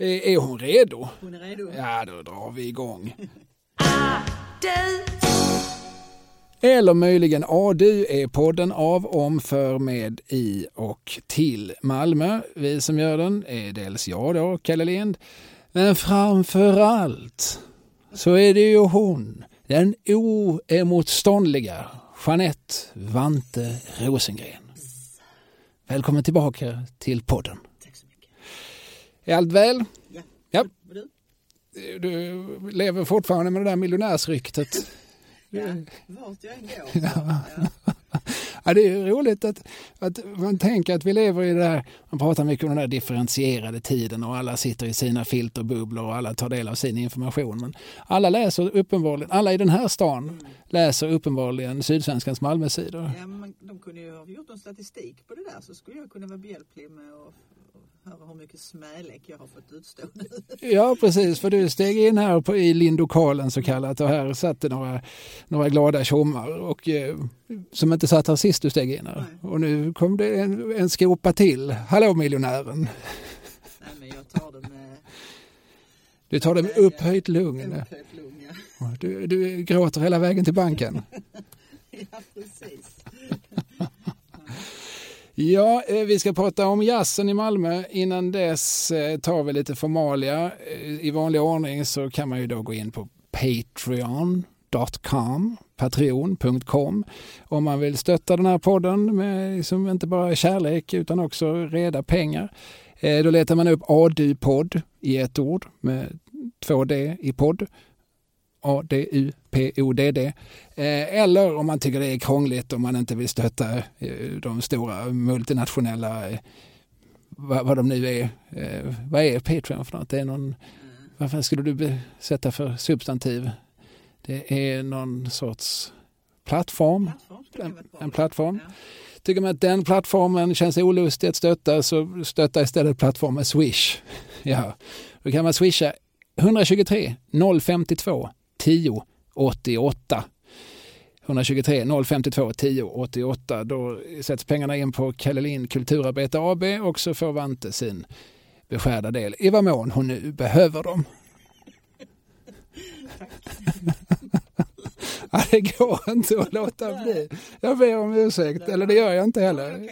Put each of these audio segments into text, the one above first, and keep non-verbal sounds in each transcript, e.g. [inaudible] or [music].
Är, är hon redo? Hon är redo. Ja, då drar vi igång. [laughs] Eller möjligen ADU är podden av, om, för, med, i och till Malmö. Vi som gör den är dels jag då, Kalle Lind, men framför allt så är det ju hon, den oemotståndliga Jeanette Vante Rosengren. Välkommen tillbaka till podden. Är allt väl? Ja. Ja. Du? Du lever fortfarande med det där miljonärsryktet. Ja. Vart jag än går. [laughs] Ja. Ja, det är roligt att, att man tänker att vi lever i det där, man pratar mycket om den där differentierade tiden och alla sitter i sina filterbubblor och alla tar del av sin information. Men alla läser uppenbarligen, alla i den här stan läser uppenbarligen Sydsvenskans Malmösidor. Ja, men de kunde ju ha gjort en statistik på det där så skulle jag kunna vara behjälplig med att höra hur mycket smälek jag har fått utstå nu. [laughs] Ja, precis, för du steg in här på, i lindokalen så kallat och här satt det några, några glada tjommar och, eh, som inte satt här sist du steg in här. Och nu kom det en, en skopa till. Hallå miljonären! Nej, men jag tar det med Du tar det med upphöjt lugn. upphöjt lugn. Ja. Du, du gråter hela vägen till banken. [laughs] ja, precis. [laughs] Ja, eh, vi ska prata om jazzen i Malmö. Innan dess eh, tar vi lite formalia. Eh, I vanlig ordning så kan man ju då gå in på patreon.com patreon.com om man vill stötta den här podden med liksom inte bara kärlek utan också reda pengar. Då letar man upp ADU-podd i ett ord med två D i podd. A-D-U-P-O-D-D. Eller om man tycker det är krångligt om man inte vill stötta eh, de stora multinationella, eh, vad, vad de nu är. Eh, vad är Patreon för något? Det är någon, vad fan skulle du sätta för substantiv? Det är någon sorts plattform. En, en plattform. Ja. Tycker man att den plattformen känns olustig att stötta så stötta istället plattformen Swish. [laughs] Ja, då kan man swisha 123 052 10 88. 123 052 10 88. Då sätts pengarna in på Kalle Lind Kulturarbete AB och så får Vante sin beskärda del i vad mån hon nu behöver dem. [laughs] Ja, det går inte att låta bli. Jag ber om ursäkt, eller det gör jag inte heller.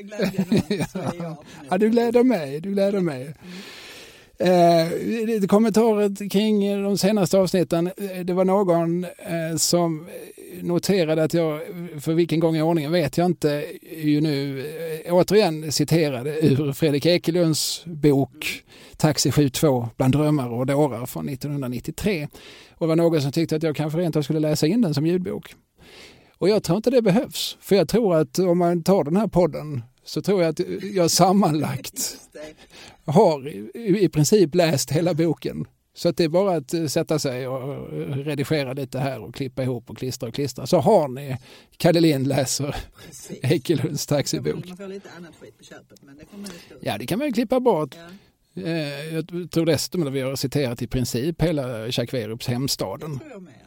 [laughs] Ja, du gläder mig. Du gläder mig. Eh, kommentarer kring de senaste avsnitten. Eh, det var någon eh, som noterade att jag, för vilken gång i ordningen vet jag inte, ju nu eh, återigen citerade ur Fredrik Ekelunds bok Taxi 72 bland drömmar och dårar från 1993. Och det var någon som tyckte att jag kanske rentav skulle läsa in den som ljudbok. Och jag tror inte det behövs, för jag tror att om man tar den här podden så tror jag att jag sammanlagt har i, princip läst hela boken. Så att det är bara att eh, sätta sig och redigera lite här och klippa ihop och klistra och klistra. Så har ni Kalle Lind läser Precis. Ekelunds taxibok. Man får lite annat skit på köpet men det får man ju stå ut Ja, det kan man ju klippa bort. Ja. Eh, Jag tror dessutom att vi har citerat i princip hela Jacques Hemstaden.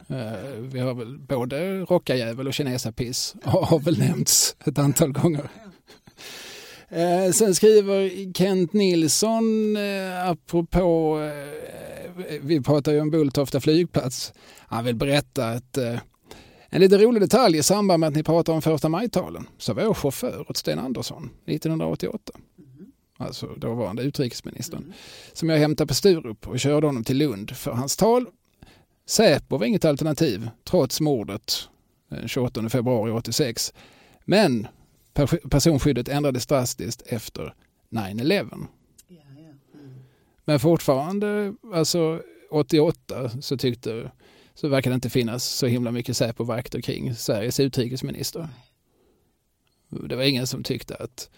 Eh, Vi har väl både rockajävel och kinesapiss har väl nämnts ett antal gånger. Eh, sen skriver Kent Nilsson, eh, apropå, eh, vi pratar ju om Bulltofta flygplats, han vill berätta att eh, en lite rolig detalj i samband med att ni pratar om första majtalen så var jag chaufför åt Sten Andersson 1988. Alltså dåvarande utrikesministern. Som jag hämtade på Sturup och körde honom till Lund för hans tal. Säpo var inget alternativ trots mordet den 28 februari 86. Men personskyddet ändrades drastiskt efter 9-11. Ja, ja. Mm. Men fortfarande, alltså 88, så tyckte så verkar det inte finnas så himla mycket Säpo-vakter kring Sveriges utrikesminister. Det var ingen som tyckte att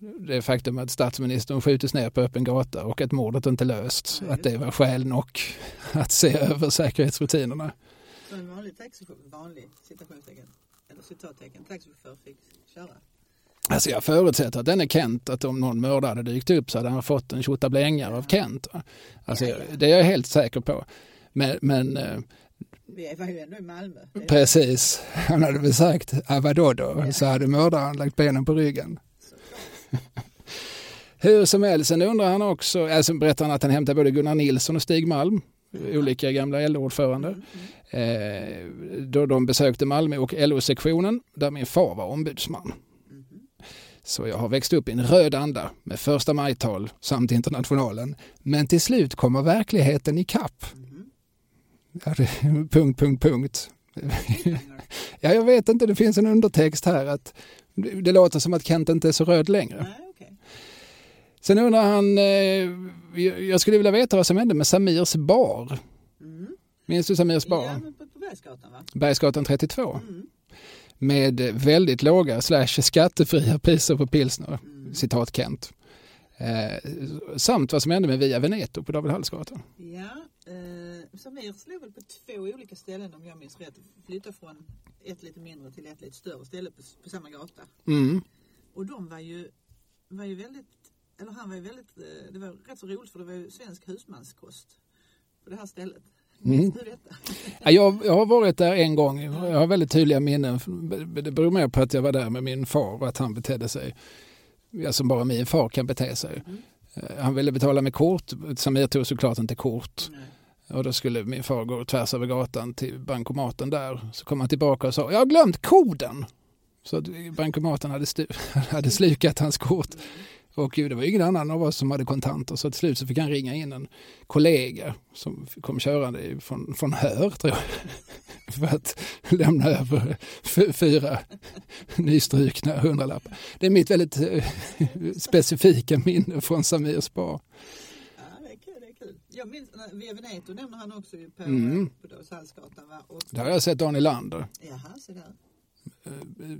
det faktum att statsministern skjutits ner på öppen gata och att mordet inte lösts, Nej, att det var skäl nog att se över säkerhetsrutinerna. Så en vanlig taxichaufför, vanlig citationstecken, eller citattecken, taxichaufför fick köra. Alltså jag förutsätter att denne Kent, att om någon mördare hade dykt upp så hade han fått en tjottablängare av Kent. Alltså, Ja, ja. Det är jag helt säker på. Men, men eh, Vi var ju ändå i Malmö. Är- precis, han hade väl sagt, vadå då? Så hade mördaren lagt benen på ryggen. Hur som helst, sen undrar han också, alltså berättar han att han hämtar både Gunnar Nilsson och Stig Malm, olika gamla LO-ordförande, eh, då de besökte Malmö och LO-sektionen där min far var ombudsman. Så jag har växt upp i en röd anda med första majtal samt internationalen. Men till slut kommer verkligheten i kapp. Ja, det, [laughs] punkt, punkt, punkt. [laughs] ja, jag vet inte, det finns en undertext här att det, låter som att Kent inte är så röd längre. Nej. Sen undrar han, eh, jag skulle vilja veta vad som hände med Samirs bar. Mm. Minns du Samirs bar? Ja, på Bergsgatan va? Bergsgatan 32. Mm. Med väldigt låga slash skattefria priser på pilsner. Mm. Citat Kent. Eh, samt vad som hände med Via Veneto på David Hallsgatan. Ja, eh, Samir slog väl på två olika ställen om jag minns rätt. Flyttade från ett lite mindre till ett lite större ställe på, på samma gata. Mm. Och de var ju, var ju väldigt, eller han var ju väldigt, eh, det var rätt så roligt för det var ju svensk husmanskost på det här stället. Mm. Jag, jag har varit där en gång. Jag har väldigt tydliga minnen. Det beror mer på att jag var där med min far och att han betedde sig ja, som bara min far kan bete sig. Mm. Eh, Han ville betala med kort. Samir tog såklart inte kort. Nej. Och då skulle min far gå tvärs över gatan till bankomaten där. Så kom han tillbaka och sa, jag har glömt koden. Så att bankomaten hade, [laughs] hade slukat hans kort. Och det var ingen annan av oss som hade kontanter. Så till slut så fick han ringa in en kollega som kom körande från, från Hör, tror jag. [laughs] För att lämna över fyra nystrukna hundralappar. Det är mitt väldigt eh, [laughs] specifika minne från Samirs bar. Ja, det är kul. Det är kul. Jag minns, Veneto nämner han också på, Mm. på? Och, Där har jag sett Dan Nylander. jaha, se där. Eh,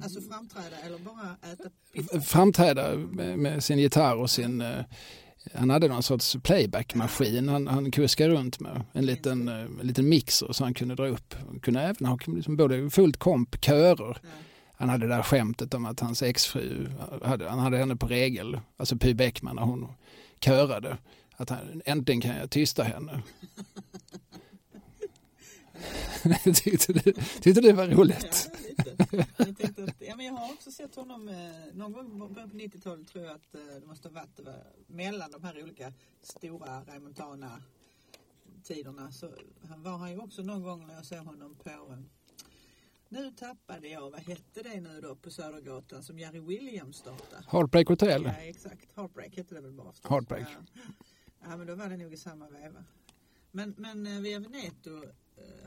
Alltså framträda eller bara äta pizza. framträda med, med sin gitarr och sin... Eh, han hade någon sorts playbackmaskin han, han kuskade runt med. En liten, eh, en liten mixer så han kunde dra upp. Han kunde även ha liksom både fullt komp, körer. Ja. Han hade det där skämtet om att hans exfru, hade, han hade henne på regel, alltså Py Bäckman när hon körade. Att han, äntligen kan jag tysta henne. [laughs] [laughs] tyckte, du, tyckte det var roligt? Ja, lite. Jag, tänkte att, ja, men jag har också sett honom eh, någon gång på 90-talet tror jag att eh, det måste ha varit var, mellan de här olika stora Raimontana tiderna så han var han ju också någon gång när jag såg honom på eh, nu tappade jag, vad hette det nu då på Södergatan som Jerry Williams startade? Heartbreak Hotel? Ja exakt, Heartbreak hette det väl bara förstås. Heartbreak. Ja. ja men då var det nog i samma veva. Men, men eh, via Veneto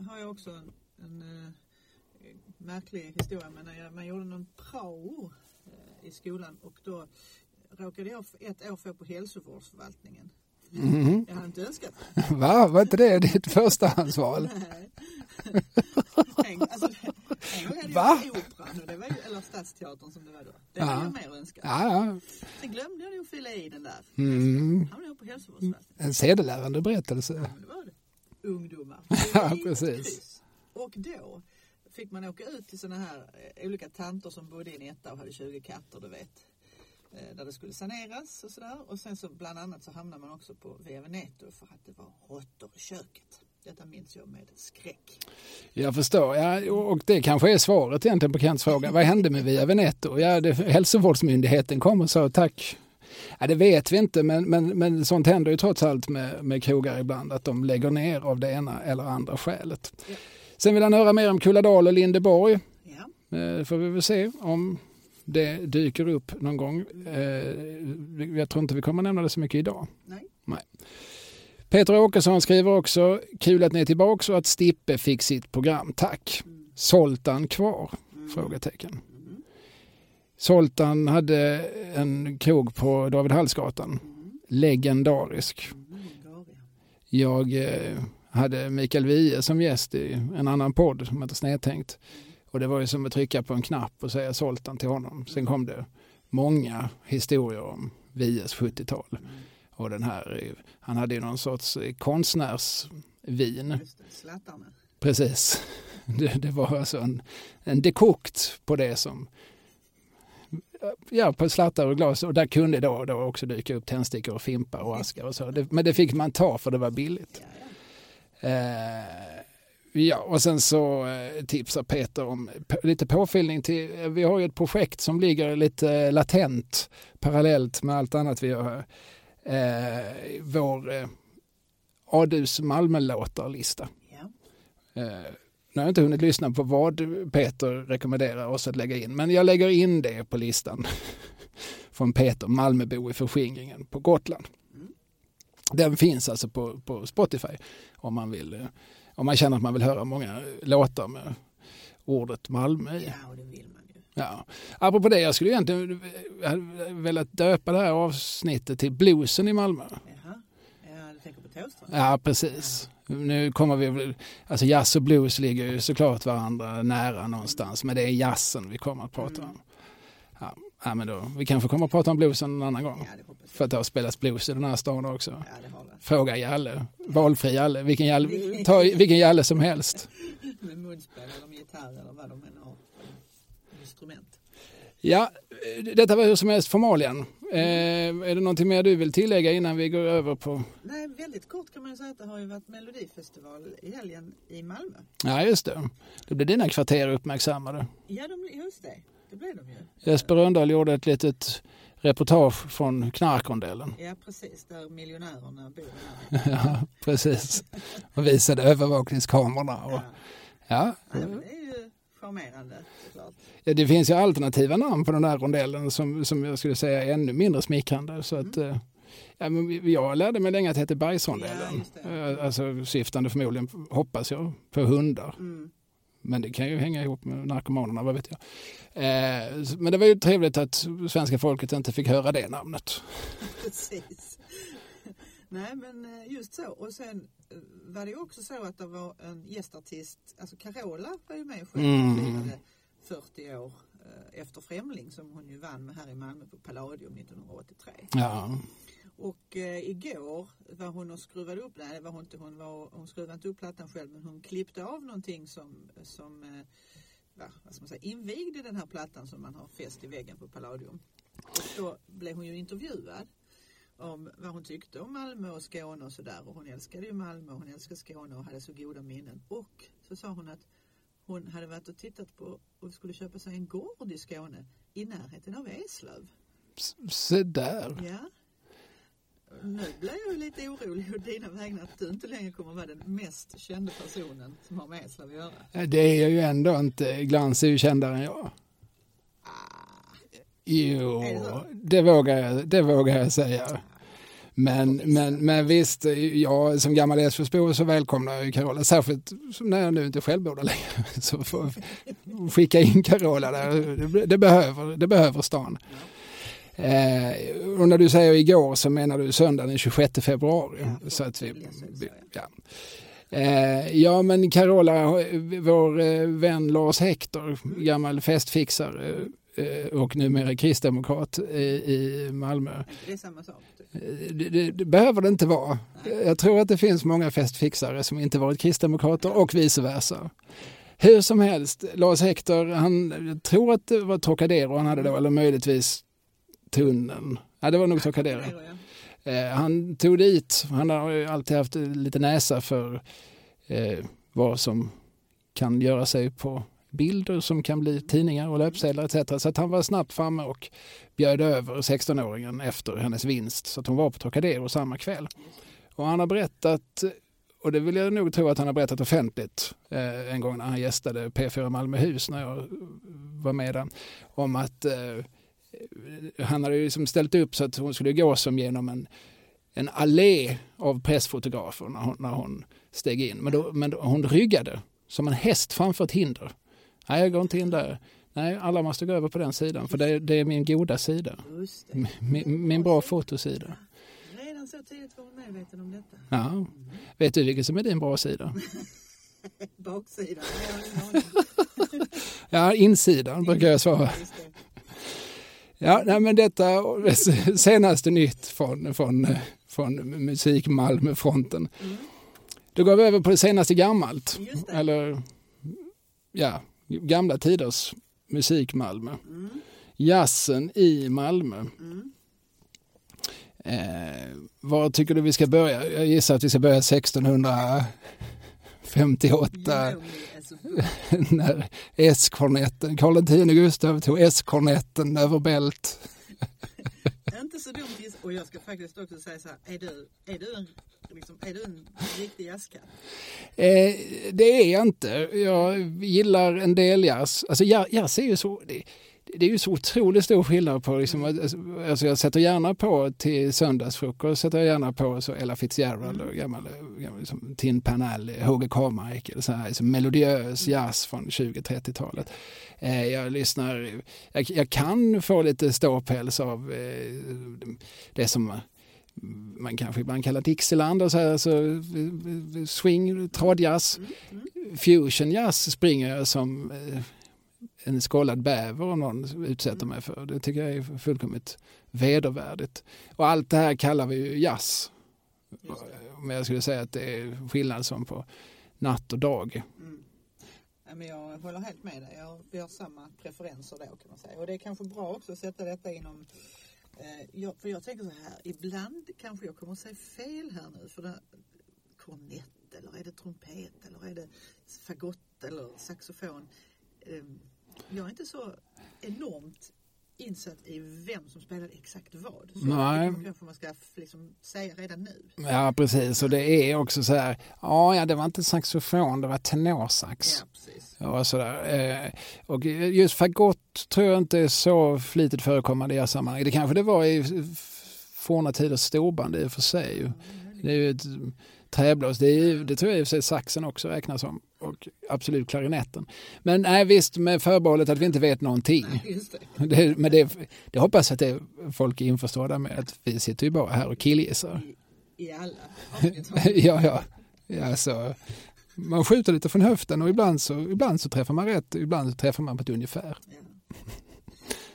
har jag också en, en eh, märklig historia. Men när jag, man gjorde någon prao eh, i skolan och då råkade jag ett år få på hälsovårdsförvaltningen. Mhm. Jag hade inte önskat det. [laughs] Va? Var inte det ditt förstahandsval? [laughs] Nej. Alltså, en gång hade Va? jag Operan, och det var ju, eller Stadsteatern som det var då. Det Ja. hade jag mer önskat. Ja, ja. Sen glömde jag nog fylla i den där. Mm. Hamnade jag på hälsovårdsförvaltningen. En sedelärande berättelse. Ja, det var det. Ungdomar. [laughs] Ja, precis. Och då fick man åka ut till sådana här eh, olika tanter som bodde i en etta och hade 20 katter, du vet. Eh, Där det skulle saneras och sådär. Och sen så bland annat så hamnade man också på Via Veneto för att det var råttor i köket. Detta minns jag med skräck. Jag förstår. Ja, och det kanske är svaret egentligen på Kents fråga. Vad hände med Via Veneto? Ja, det, hälsovårdsmyndigheten kom och sa tack. Ja, det vet vi inte, men, men, men sånt händer ju trots allt med, med krogar ibland, att de lägger ner av det ena eller andra skälet. Ja. Sen vill han höra mer om Kulladal och Lindeborg. Ja, Eh, får vi väl se om det dyker upp någon gång. Eh, jag tror inte vi kommer nämna det så mycket idag. nej. Peter Åkesson skriver också, kul att ni är tillbaka och att Stippe fick sitt program. Tack. Mm. Zoltan kvar? Frågetecken. Zoltan hade en krog på David Hallsgatan. Legendarisk. Jag eh, hade Mikael Wiehe som gäst i en annan podd som heter Snedtänkt. Och det var ju som att trycka på en knapp och säga Zoltan till honom. Sen kom det många historier om Wiehes 70-tal. Mm. Och den här, eh, han hade ju någon sorts eh, konstnärsvin. Precis. [laughs] Det, det var alltså en, en dekokt på det som Ja, på slattar och glas. Och där kunde då, då också dyka upp tändstickor och fimpar och askar och så. Det, men det fick man ta för det var billigt. Ja, ja. Eh, Ja, och sen så eh, tipsar Peter om lite påfyllning till, eh, vi har ju ett projekt som ligger lite latent parallellt med allt annat vi gör här. Vår Adus Malmö-låtar-lista. Ja. Eh, nu har jag inte hunnit lyssna på vad Peter rekommenderar oss att lägga in, men jag lägger in det på listan [laughs] från Peter, Malmöbo i förskingringen på Gotland. Den finns alltså på, på Spotify om man, vill, eh, om man känner att man vill höra många låtar med ordet Malmö i. ja, och det vill man ju. Ja. Apropå det, jag skulle egentligen jag hade velat döpa det här avsnittet till Bluesen i Malmö. Ja, Thåström? Ja, precis. Nu kommer vi, alltså jazz och blues ligger ju såklart varandra nära någonstans, men det är jazzen vi kommer att prata om. Ja, ja, men då, vi kanske kommer att prata om bluesen en annan gång. Ja. För att det har spelats blues i den här stan också. Ja. Fråga Jalle, valfri Jalle, vilken Jalle, ta vilken Jalle som helst. [laughs] Med munspel eller med gitarr eller vad de än har instrument. Ja, detta var hur som helst formalien. Eh, är det någonting mer du vill tillägga innan vi går över på... Nej, väldigt kort kan man säga att det har ju varit Melodifestival i helgen i Malmö. Ja, just det. Då blir dina kvarter uppmärksammade. Ja, de, just det. Det blev de ju. Jesper Rönndahl gjorde ett litet reportage från knarkrondellen. Ja, precis. Där miljonärerna bor. [laughs] Ja, precis. Och visade övervakningskamerorna. Och, Ja. ja. Nej, men det är ju charmerande såklart. Ja, det finns ju alternativa namn på den här rondellen som, som jag skulle säga är ännu mindre smickrande. Så att, eh, ja, men jag lärde mig länge att det heter Ja, Bergsrondellen. just det. Eh, Alltså syftande förmodligen, hoppas jag, på hundar. Mm. Men det kan ju hänga ihop med narkomanerna, vad vet jag. Eh, men det var ju trevligt att svenska folket inte fick höra det namnet. [laughs] Precis. Nej, men eh, just så. Och sen eh, var det också så att det var en gästartist, alltså Carola var ju med Mm. och firade 40 år eh, efter Främling som hon ju vann med här i Malmö på Palladium 1983. Ja, Och eh, igår var hon och skruvade upp, nej det var hon inte, hon, var, hon skruvade inte upp plattan själv men hon klippte av någonting som, som eh, va, vad ska man säga, invigde den här plattan som man har fäst i väggen på Palladium. Och då blev hon ju intervjuad om vad hon tyckte om Malmö och Skåne och sådär och hon älskade ju Malmö och hon älskade Skåne och hade så goda minnen. Och så sa hon att hon hade varit och tittat på och skulle köpa sig en gård i Skåne i närheten av Eslöv. se där. Ja. Nu blir jag ju lite orolig å dina vägnar att du inte längre kommer vara den mest kända personen som har med Eslöv att göra. Det är jag ju ändå inte. Glans är ju kändare än jag. Jo, det vågar jag, det vågar jag säga. Men, men, men visst, jag som gammal Älvsborgsbo så välkomnar jag Carola. Särskilt som när jag nu inte själv bor där längre. [laughs] Så får skicka in Carola där. Det, det, behöver, det behöver stan. Eh, och när du säger igår så menar du söndag den 26 februari. Ja, så att vi, ja. Eh, ja men Carola, vår eh, vän Lars Hector, gammal festfixare och numera kristdemokrat i, i Malmö. är det samma sak? Typ? Eh, Det, det, det behöver det inte vara. Jag tror att det finns många festfixare som inte varit kristdemokrater och vice versa. Hur som helst, Lars Hector, han jag tror att det var Trocadero han hade då, eller möjligtvis tunneln. Ja, det var nog Trocadero. Är. Eh, han tog dit, han har ju alltid haft lite näsa för eh, vad som kan göra sig på bilder som kan bli tidningar och löpsedlar etc. Så att han var snabbt framme och bjöd över 16-åringen efter hennes vinst så att hon var på Trocadero samma kväll. Och han har berättat, och det vill jag nog tro att han har berättat offentligt eh, en gång när han gästade P4 Malmöhus när jag var med där, om att eh, han hade ju liksom ställt upp så att hon skulle gå som genom en, en allé av pressfotografer när hon, när hon steg in. Men, då, men då, hon ryggade som en häst framför ett hinder. Nej, jag går inte in där. Nej, alla måste gå över på den sidan för det, det är min goda sida. Min, min bra fotosida. Redan så tidigt var hon medveten om detta. Ja. Vet du vilken som är din bra sida? [laughs] Baksidan. Ja, [laughs] insidan brukar jag svara. Ja, nej, men detta [laughs] senaste nytt från, från, från Musik Malmö-fronten. Mm. Då går vi över på det senaste gammalt. Just det. Eller ja, gamla tiders musik Malmö. Mm. Jazzen i Malmö. Mm. Eh, var tycker du vi ska börja? Jag gissar att vi ska börja 1650 58 You know me as a när S-kornetten, Karl X Gustav tog S-kornetten över bält. Inte så dumt Och jag ska faktiskt också säga så här, är du, är du, en, liksom, är du en riktig jazzkatt? Eh, det är jag inte. Jag gillar en del jazz. Alltså ja- jazz är ju så... Det, det är ju så otroligt stor skillnad på, liksom, alltså jag sätter gärna på till söndagsfrukost, sätter jag gärna på så Ella Fitzgerald och gammal, gammal liksom, Tin Pan Alley, H.G. Carmichael, så här, liksom, melodiös jazz från 20-30-talet. Eh, jag lyssnar, jag, jag kan få lite ståpäls av eh, det som man kanske ibland kallar Dixieland och så här, så eh, swing, trådjazz. Fusion jazz springer jag som eh, en skållad bäver om någon utsätter mig för. Det tycker jag är fullkomligt vedervärdigt. Och allt det här kallar vi ju jazz. Men jag skulle säga att det är skillnad som på natt och dag. Mm. Ja, men jag håller helt med dig. Jag, vi har samma preferenser då kan man säga. Och det är kanske bra också att sätta detta inom Eh, jag, för jag tänker så här, ibland kanske jag kommer att säga fel här nu. För det, kornett eller är det trumpet eller är det fagott eller saxofon. Eh, jag är inte så enormt insatt i vem som spelar exakt vad. Så Nej. det kanske man ska liksom säga redan nu. Ja, precis. Och det är också så här, ja, det var inte saxofon, det var tenorsax. Ja. Ja, sådär. Eh, och just fagott tror jag inte är så flitigt förekommande i det sammanhanget. Det kanske det var i forna tiders storband i och för sig. Det är ju ett träblås. Det, är, det tror jag i och för sig saxen också räknas som. Och absolut klarinetten. Men nej, visst med förbehållet att vi inte vet någonting. Det. [laughs] Det, men det, det hoppas att det, folk är införstådda med. Att vi sitter ju bara här och killgissar. I, i alla [laughs] ja, ja. ja så, man skjuter lite från höften och ibland så, ibland så träffar man rätt och ibland så träffar man på ett ungefär. Ja.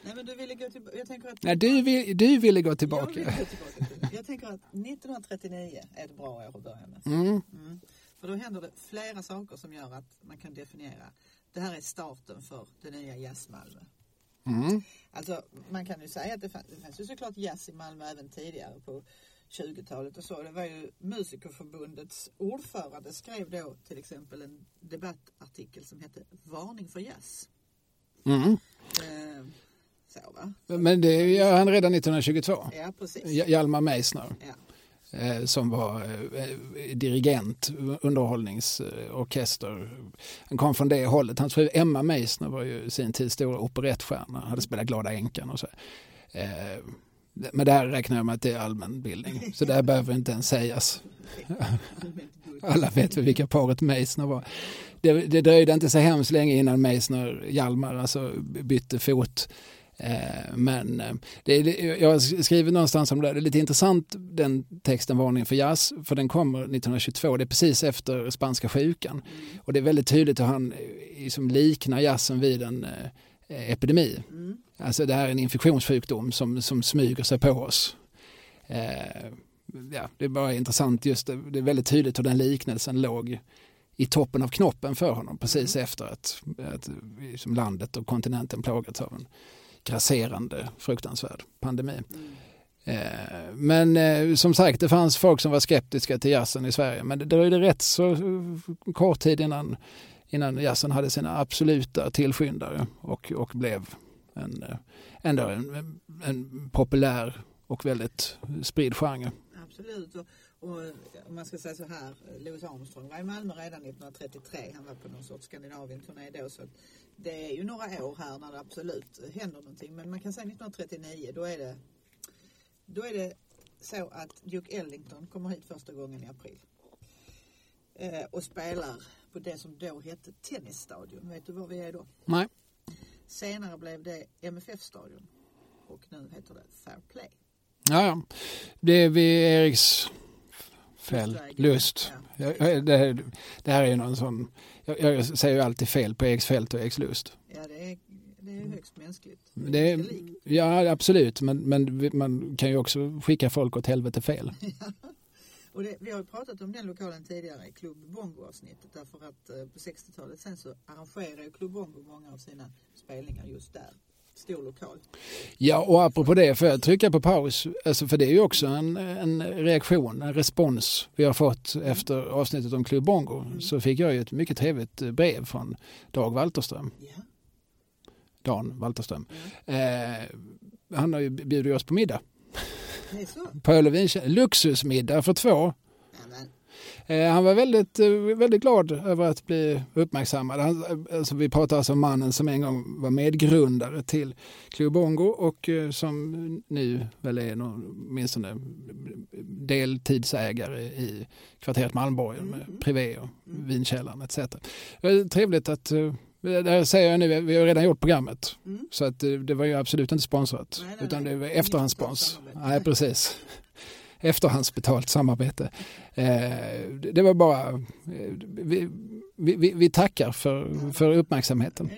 Nej men du ville gå tillbaka. Jag tänker att... Nej, du, vill, du ville gå Jag, vill tillbaka. gå tillbaka till. jag tänker att 1939 är ett bra år att börja med. Mm. Mm. För då händer det flera saker som gör att man kan definiera. Det här är starten för det nya Jazz-Malmö. Mm. Alltså man kan ju säga att det fanns, det fanns ju såklart jazz i Malmö även tidigare på 20-talet och så. Det var ju Musikerförbundets ordförande skrev då till exempel en debattartikel som hette Varning för jazz. Mm. Eh, så va? Men det gör han redan 1922. Ja precis. Hj- Hjalmar Meissner Ja. Eh, som var eh, dirigent, underhållningsorkester. Eh, Han kom från det hållet. Hans fru Emma Meissner var ju sin tids stora operettstjärna. Hade spelat Glada änkan och så. Men där räknar jag med att det är allmänbildning. Så där behöver inte ens sägas. [laughs] Alla vet väl vilka paret Meissner var. Det, det dröjde inte så hemskt länge innan Meissner, Hjalmar, alltså bytte fot. Eh, men eh, det, jag har skrivit någonstans om det, det är lite intressant den texten Varning för jazz, för den kommer 1922, det är precis efter spanska sjukan. Och det är väldigt tydligt hur han liksom liknar jazzen vid en epidemi. Mm. Alltså det här är en infektionssjukdom som, som smyger sig på oss. Eh, ja, det är bara intressant just det, det är väldigt tydligt hur den liknelsen låg i toppen av knoppen för honom precis efter att, att liksom landet och kontinenten plågats av en grasserande fruktansvärd pandemi. Mm. Men eh, som sagt, det fanns folk som var skeptiska till jazzen i Sverige men det dröjde rätt så eh, kort tid innan, innan jazzen hade sina absoluta tillskyndare och, och blev en, ändå en, en populär och väldigt spridd genre. Absolut. Och, om man ska säga så här, Louis Armstrong var i Malmö redan 1933. Han var på någon sorts Skandinavien-turné då. Så det är ju några år här när det absolut händer någonting. Men man kan säga 1939, då är det, då är det så att Duke Ellington kommer hit första gången i april. Eh, och spelar på det som då hette Tennisstadion. Vet du var vi är då? Nej. Senare blev det MFF-stadion. Och nu heter det Fair Play. Ja, ja. Det är vid Eriks Lustvägen. lust. Ja. Jag, jag- det, här- det här är någon sån, jag, jag säger ju alltid fel på Eriksfält och Erikslust. Ja, det är, det är högst mänskligt. Det är, ja, absolut, men, men man kan ju också skicka folk åt helvete fel. [laughs] Och det, vi har ju pratat om den lokalen tidigare i Club Bongo-avsnittet därför att eh, på 60-talet sen så arrangerar ju Club Bongo många av sina spelningar just där. Stor lokal. Ja, och apropå det, får jag trycka på paus? Alltså, för det är ju också en, en reaktion, en respons vi har fått efter avsnittet om Club Bongo. Mm. Så fick jag ju ett mycket trevligt brev från Dag Walterström, Ja. Dan Walterström. Mm. Eh, han har ju bjudit oss på middag. På öl och vin, luxusmiddag för två. Eh, han var väldigt, eh, väldigt glad över att bli uppmärksammad. Han, alltså vi pratar alltså om mannen som en gång var medgrundare till Club Bongo och eh, som nu väl är någon, åtminstone deltidsägare i kvarteret Malmborgen med Mm. Privé och Vinkällaren etc. Eh, Trevligt att eh, det här säger jag nu, vi har redan gjort programmet. Mm. Så att eh, det var ju absolut inte sponsrat. Nej, nej, utan det var efterhandsspons. Nej, precis. Efterhandsbetalt samarbete. Eh, det var bara... Eh, vi, vi, vi- tackar för, för uppmärksamheten.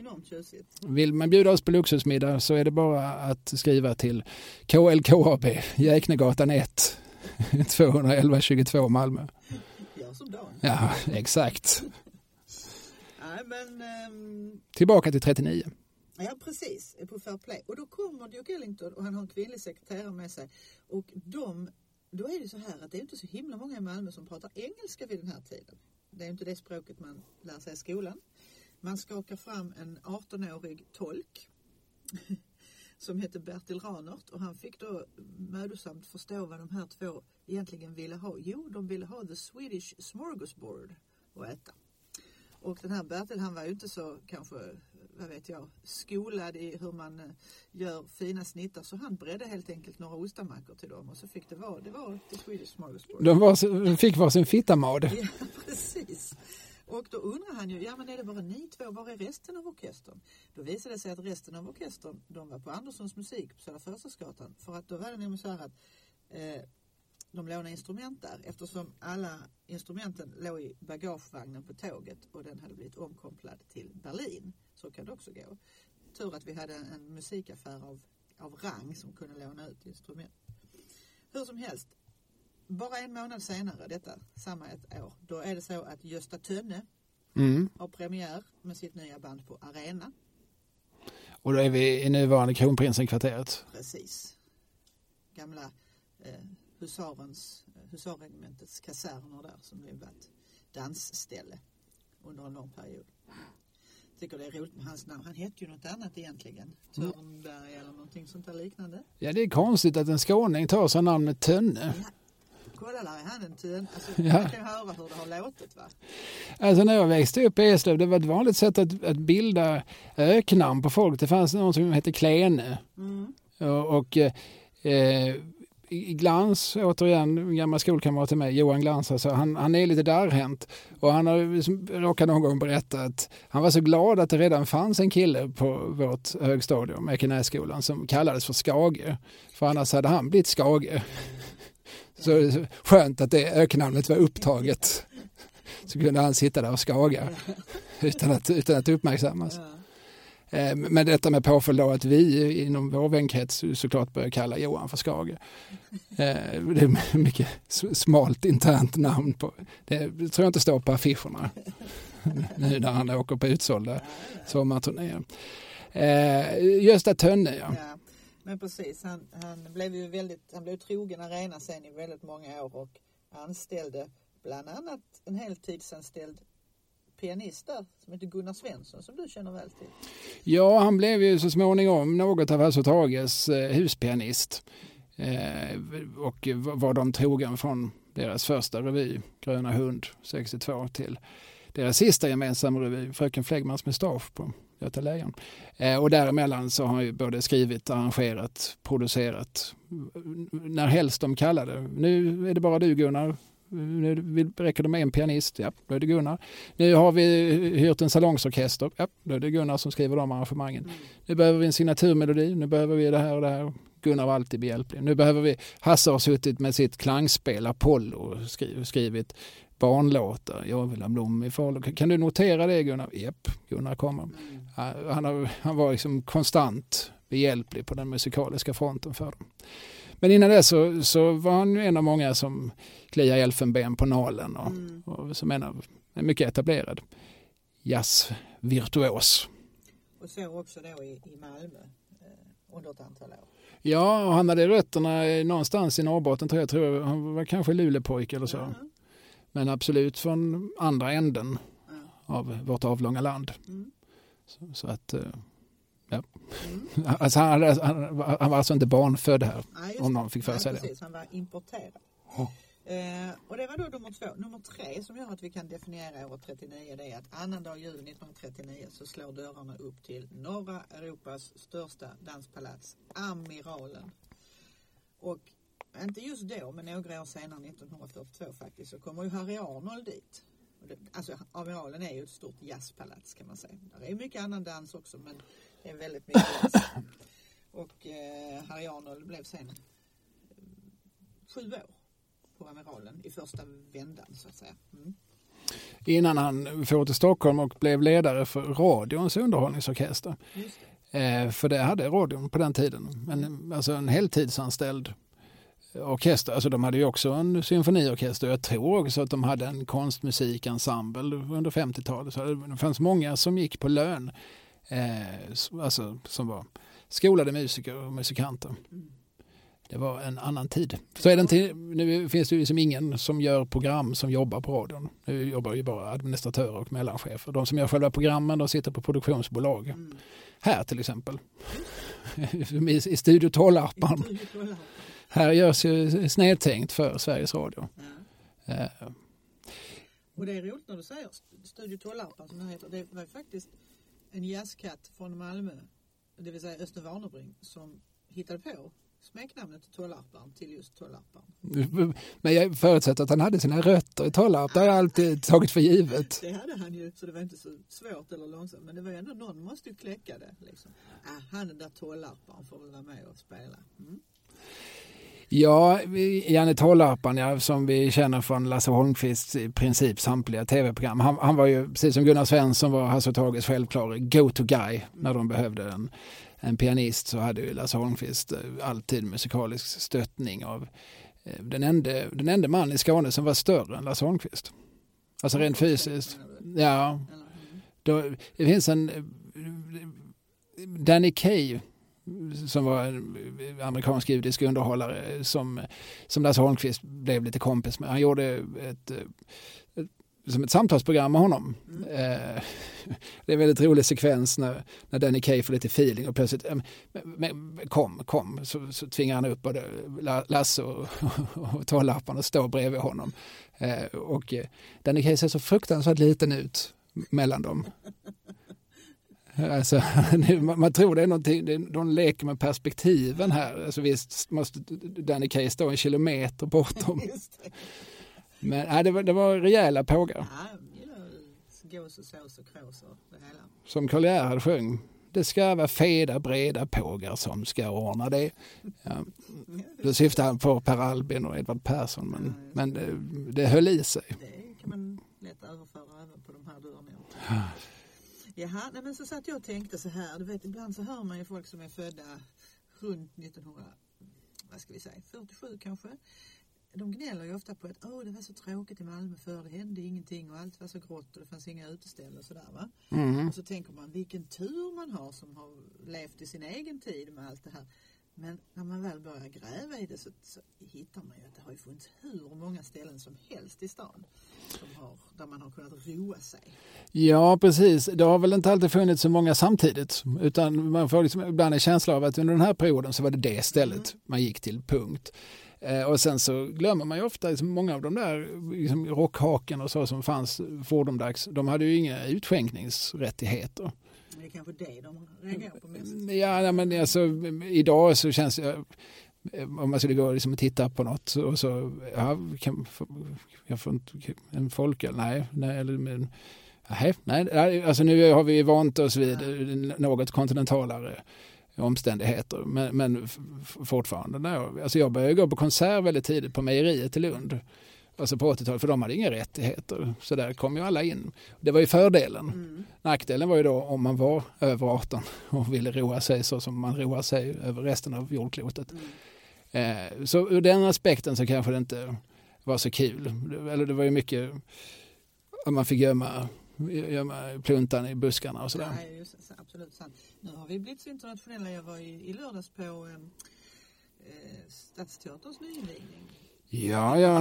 Vill man bjuda oss på luxusmiddag så är det bara att skriva till KLKAB, Jäknegatan 1, 211 22 Malmö. Ja, exakt. Nej, men... ehm, Tillbaka till 39. Ja, precis. På Fair Play. Och då kommer Duke Ellington och han har en kvinnlig sekreterare med sig. Och de, då är det så här att det är inte så himla många i Malmö som pratar engelska vid den här tiden. Det är inte det språket man lär sig i skolan. Man skakar fram en 18-årig tolk [laughs] som hette Bertil Ranert och han fick då mödosamt förstå vad de här två egentligen ville ha. Jo, de ville ha the Swedish smorgasbord att äta. Och den här Bertil han var ju inte så kanske, vad vet jag, skolad i hur man eh, gör fina snittar så han bredde helt enkelt några ostamackor till dem och så fick det vara, det var the Swedish smorgasbord. De, var, fick varsin fittamad. Ja, precis. Och då undrar han ju, ja men är det bara ni två, var är resten av orkestern? Då visade det sig att resten av orkestern, de var på Anderssons musik på Södra Förstadsgatan. För att då var det nämligen så här att eh, de lånade instrument där eftersom alla instrumenten låg i bagagevagnen på tåget och den hade blivit omkopplad till Berlin. Så kan det också gå. Tur att vi hade en musikaffär av, av rang som kunde låna ut instrument. Hur som helst, bara en månad senare, detta samma ett år, då är det så att Gösta Tönne Mm. har premiär med sitt nya band på Arena. Och då är vi i nuvarande Kronprinsen-kvarteret. Precis. Gamla eh, husarens, eh, husarregementets kaserner där som nu varit dansställe under en lång period. Tycker det är roligt med hans namn. Han hette ju något annat egentligen. Törnberg eller någonting sånt där liknande. Ja, det är konstigt att en skåning tar sig namnet Tönne. Kolla där är han en tön. Alltså, Ja. Man kan ju höra hur det har låtit va. Alltså när jag växte upp i Eslöv, det var ett vanligt sätt att, att bilda öknamn på folk. Det fanns någon som hette Klene. Mm. Och, och eh, Glans, återigen, en gammal skolkamrat till mig, Johan Glans, alltså, han, han är lite darrhänt. Och han har liksom råkat någon gång berätta att han var så glad att det redan fanns en kille på vårt högstadium, Ekenässkolan, som kallades för Skage. För annars hade han blivit Skage. [laughs] Så så skönt att det öknamnet var upptaget. Så kunde han sitta där och skaga utan att, utan att uppmärksammas. Eh, men detta med påföljd då att vi inom vår vänkrets såklart börjar kalla Johan för Skage. Eh, det är [laughs] mycket smalt internt namn på. Det tror jag inte står på affischerna [laughs] nu när han åker på utsålda sommarturnéer. Eh, Gösta Tönne ja. Ja, men precis. Han, han blev ju väldigt, han blev trogen arena sen i väldigt många år och anställde bland annat en heltidsanställd pianist där som heter Gunnar Svensson som du känner väl till. Ja, han blev ju så småningom något av Hasse eh, eh, och Tages huspianist. Och var de trogen från deras första revy, Gröna hund 62, till deras sista gemensamma revy, Fröken Flegmans mustasch på Göta Lejon. Eh, och däremellan så har han ju både skrivit, arrangerat, producerat, när helst de kallade. Nu är det bara du Gunnar, nu räcker det med en pianist, ja då är det Gunnar. Nu har vi hyrt en salongsorkester, ja då är det Gunnar som skriver de arrangemangen. Nu behöver vi en signaturmelodi, nu behöver vi det här och det här. Gunnar var alltid behjälplig. Nu behöver vi, Hasse har suttit med sitt klangspel Apollo och skrivit, skrivit barnlåtar. Jag vill ha blom i Falun. Kan du notera det Gunnar? Japp, Gunnar kommer. Han, har, han var liksom konstant behjälplig på den musikaliska fronten för dem. Men innan det så, så var han en av många som kliar elfenben på nalen och, Mm. och som en, av, en mycket etablerad jazzvirtuos. Och så också då i, i Malmö. Eh, under ett antal år. Ja, och han hade rötterna någonstans i Norrbotten tror jag. tror. Han var kanske Luleåpojke eller så. Ja. Men absolut från andra änden Ja. av vårt avlånga land. Mm. Så, så att, eh, Mm. alltså han, hade- han, var- han var alltså inte barnfödd här. Nej, Om det. någon fick för Nej, sig det. precis, Han var importerad. Ja. Eh, och det var då nummer två. Nummer tre som gör att vi kan definiera året 39 det är att annandag jul 1939 så slår dörrarna upp till norra Europas största danspalats, Amiralen. Och inte just då, men några år senare, 1942 faktiskt, så kommer ju Harry Arnold dit. Det, alltså Amiralen är ju ett stort jazzpalats kan man säga. Där är mycket annan dans också men det är väldigt mycket. Och eh, Harry Arnold blev sen eh, sju år på Amiralen i första vändan så att säga. Mm. Innan han for till Stockholm och blev ledare för radions underhållningsorkester. Det. Eh, för det hade radion på den tiden. Men, alltså en heltidsanställd orkester. Alltså de hade ju också en symfoniorkester. Jag tror också att de hade en konstmusikensemble under 50-talet. Så det fanns många som gick på lön. Eh, alltså som var skolade musiker och musikanter. Det var en annan tid. Så är det inte, nu finns det ju liksom ingen som gör program som jobbar på radion. Nu jobbar ju bara administratörer och mellanchefer. De som gör själva programmen de sitter på produktionsbolag. Mm. Här till exempel. I, [laughs] i Studio Tollarpan. Ja. Här görs ju snedtänkt för Sveriges Radio. Eh, Och det är roligt när du säger Studio Tollarpan som det heter. Det var faktiskt en jazzkatt från Malmö, det vill säga Östen Warnerbring, som hittade på smeknamnet Tollarpan till just Tollarpan. Men jag förutsätter att han hade sina rötter i Tollarp. Det har jag alltid [laughs] tagit för givet. Det hade han ju, så det var inte så svårt eller långsamt. Men det var ändå, någon måste ju kläcka det. Liksom. Ah, han den där Tollarpan får väl vara med och spela. Mm. Ja, Janne Tollarpan ja, som vi känner från Lasse Holmqvists i princip samtliga tv-program. Han, han var ju, precis som Gunnar Svensson var Hasse och Tages självklara go-to-guy när de behövde en, en pianist så hade ju Lasse Holmqvist eh, alltid musikalisk stöttning av eh, den enda, den enda man i Skåne som var större än Lasse Holmqvist. Alltså rent fysiskt. Ja, då, det finns en eh, Danny Kaye som var en amerikansk judisk underhållare som, som Lasse Holmqvist blev lite kompis med. Han gjorde ett, ett som ett samtalsprogram med honom. Mm. Eh, det är en väldigt rolig sekvens när, när Danny Kaye får lite feeling och plötsligt eh, men, kom, kom, så, så tvingar han upp både Lasse och, och Tollarpan och står bredvid honom. Eh, och eh, Danny Kaye ser så fruktansvärt liten ut mellan dem. Alltså, [laughs] man tror det är någonting, det är, de leker med perspektiven här. Alltså visst måste Danny Kaye stå en kilometer bortom. [laughs] Men nej, det, var, det var rejäla pågar. Ja, gås och sås och krås och det hela. Som Karl Gerhard sjöng. Det ska vara feda breda pågar som ska ordna det. Ja, då syftar han på Per Albin och Edvard Persson men, men det, det höll i sig. Det kan man lätt överföra även på de här du har nämnt. Jaha, nej men så satt jag och tänkte så här. Du vet, ibland så hör man ju folk som är födda runt 1900, vad ska vi säga, 47 kanske. De gnäller ju ofta på att Åh, det var så tråkigt i Malmö förr, det hände ingenting och allt var så grått och det fanns inga uteställen och sådär va. Mm. Och så tänker man vilken tur man har som har levt i sin egen tid med allt det här. Men när man väl börjar gräva i det så, så hittar man ju att det har ju funnits hur många ställen som helst i stan som har, där man har kunnat roa sig. Ja, precis. Det har väl inte alltid funnits så många samtidigt. Utan man får liksom ibland en känsla av att under den här perioden så var det det stället man gick till, punkt. Eh, och sen så glömmer man ju ofta liksom många av de där liksom rockhaken och så som fanns fordomdags. De hade ju inga utskänkningsrättigheter. Det är kanske det de reagerar på mest. Ja, nej, men alltså, idag så känns det, om man skulle gå liksom och titta på något och så, ja, kan, jag får inte en folköl, nej, nej, eller, men, nej, nej, alltså nu har vi vant oss vid något kontinentalare omständigheter, men, men fortfarande, nej, alltså jag började gå på konsert väldigt tidigt på mejeriet i Lund. Alltså på 80-talet, för de hade inga rättigheter. Så där kom ju alla in. Det var ju fördelen. Mm. Nackdelen var ju då om man var över 18 och ville roa sig så som man roar sig över resten av jordklotet. Mm. Eh, så ur den aspekten så kanske det inte var så kul. Eller det var ju mycket att man fick gömma gömma pluntan i buskarna och sådär. Nej, just, absolut sant. Nu har vi blivit så internationella. Jag var i, i lördags på eh, eh, Stadsteaterns nyinvigning. Ja, ja,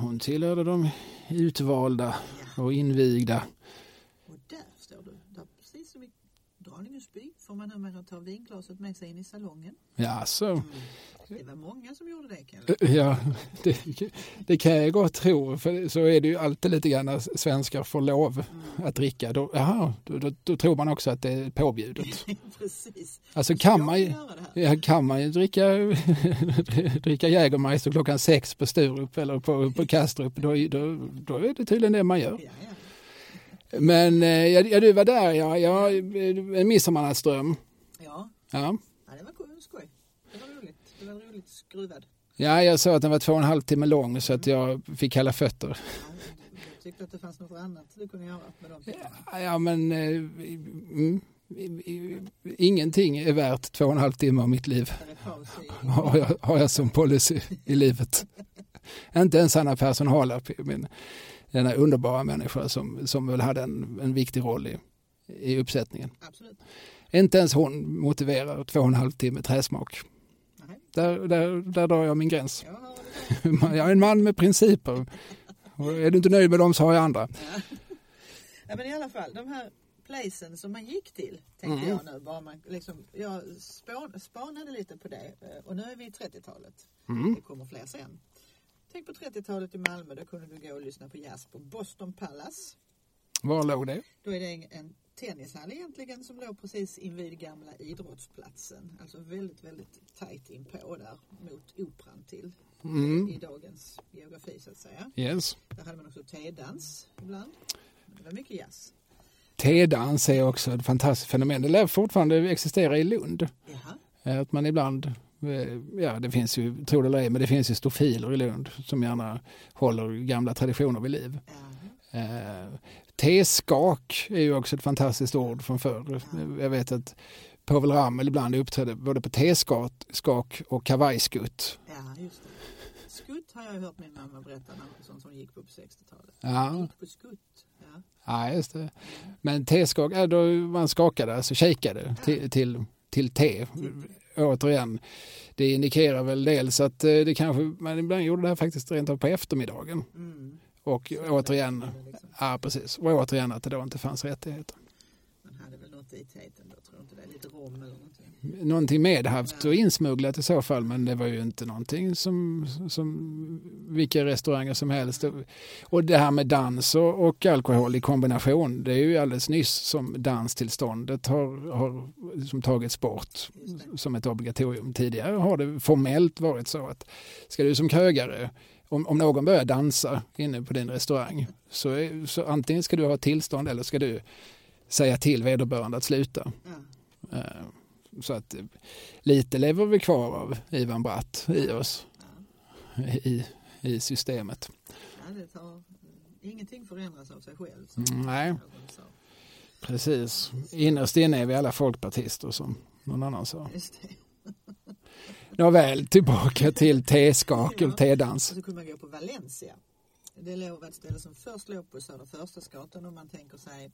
hon tillhörde de utvalda och invigda. Och där står du, där precis som i Draningesby får man numera ta vinglaset med sig in i salongen. Ja, så. Det var många som gjorde det Kalle. Ja, [laughs] det, det kan jag gott tro, för så är det ju alltid lite grann när svenskar får lov att dricka. Då, jaha, då, då, då tror man också att det är påbjudet. [laughs] precis. Alltså kan man ju, ja, kan man ju dricka, [laughs] dricka Jägermeister klockan sex på Sturup eller på, på Kastrup, då, då, då är det tydligen det man gör. Ja, ja. Men eh, ja, du var där, ja, ja midsommarnattsdröm. Ja, Ja. ja, det var kul, skoj. Det var roligt. Roligt skruvad. ja, jag sa att den var två och en halv timme lång så att jag fick kalla fötter. Ja, jag tyckte att det fanns något annat du kunde göra med de timmarna. Ja, men eh, mm, ingenting är värt två och en halv timme av mitt liv. Har jag, har jag som policy i livet. Inte ens Anna Persson Harlarp, min, denna underbara människa som, som väl hade en, en viktig roll i, i uppsättningen. Absolut. Inte ens hon motiverar två och en halv timme träsmak. Där, där, där drar jag min gräns. [laughs] Jag är en man med principer. Och är du inte nöjd med dem så har jag andra. Ja, men i alla fall, de här placen som man gick till, tänkte Mm. jag nu. Bara man, liksom, jag spån, spanade lite på det eh, och nu är vi i 30-talet. Mm. Det kommer fler sen. Tänk på 30-talet i Malmö, då kunde du gå och lyssna på jazz på Boston Palace. Var låg det? Då är det en, en tennishall egentligen som låg precis invid gamla idrottsplatsen. Alltså väldigt, väldigt tajt inpå där mot operan till Mm. i dagens geografi så att säga. Yes. Där hade man också tedans ibland. Det var mycket jazz. Tedans är också ett fantastiskt fenomen. Det lär fortfarande existera i Lund. Jaha. Eh, Att man ibland, eh, ja det finns ju, tro det eller ej, men det finns ju stofiler i Lund som gärna håller gamla traditioner vid liv. Ja. Teskak är ju också ett fantastiskt ord från förr. Jag vet att Povel Ramel ibland uppträdde både på teskak och kavajskutt. Ja, just det. Skutt har jag hört min mamma berätta som hon gick på på 60-talet. Ja, Gick på skutt. Ja. ja just det. Men teskak, ja, då man skakade, alltså shakade till, till, till te. Återigen, det indikerar väl dels att eh, det kanske, man ibland gjorde det här faktiskt rent av på eftermiddagen. Mm. Och återigen, ja precis, och återigen att det då inte fanns rättigheter. Man hade väl något i tejten då, tror inte det? Lite rom eller någonting. Någonting medhavt och insmugglat i så fall, men det var ju inte någonting som, som vilka restauranger som helst. Och det här med dans och, och alkohol i kombination, det är ju alldeles nyss som danstillståndet har, har liksom tagits bort som ett obligatorium. Tidigare har det formellt varit så att ska du som krögare, om, om någon börjar dansa inne på din restaurang, så, är, så antingen ska du ha tillstånd eller ska du säga till vederbörande att sluta. Ja. Eh, Så att eh, lite lever vi kvar av Ivan Bratt i oss, i, i systemet. Ja, det tar, ingenting förändras av sig själv. Mm, nej. Precis. Innerst inne är vi alla folkpartister som någon annan sa. Nåväl, tillbaka till teskak och Och tedans. så kunde man gå på Valencia. Det låg ett ställe som först låg på Södra Förstadsgatan om man tänker sig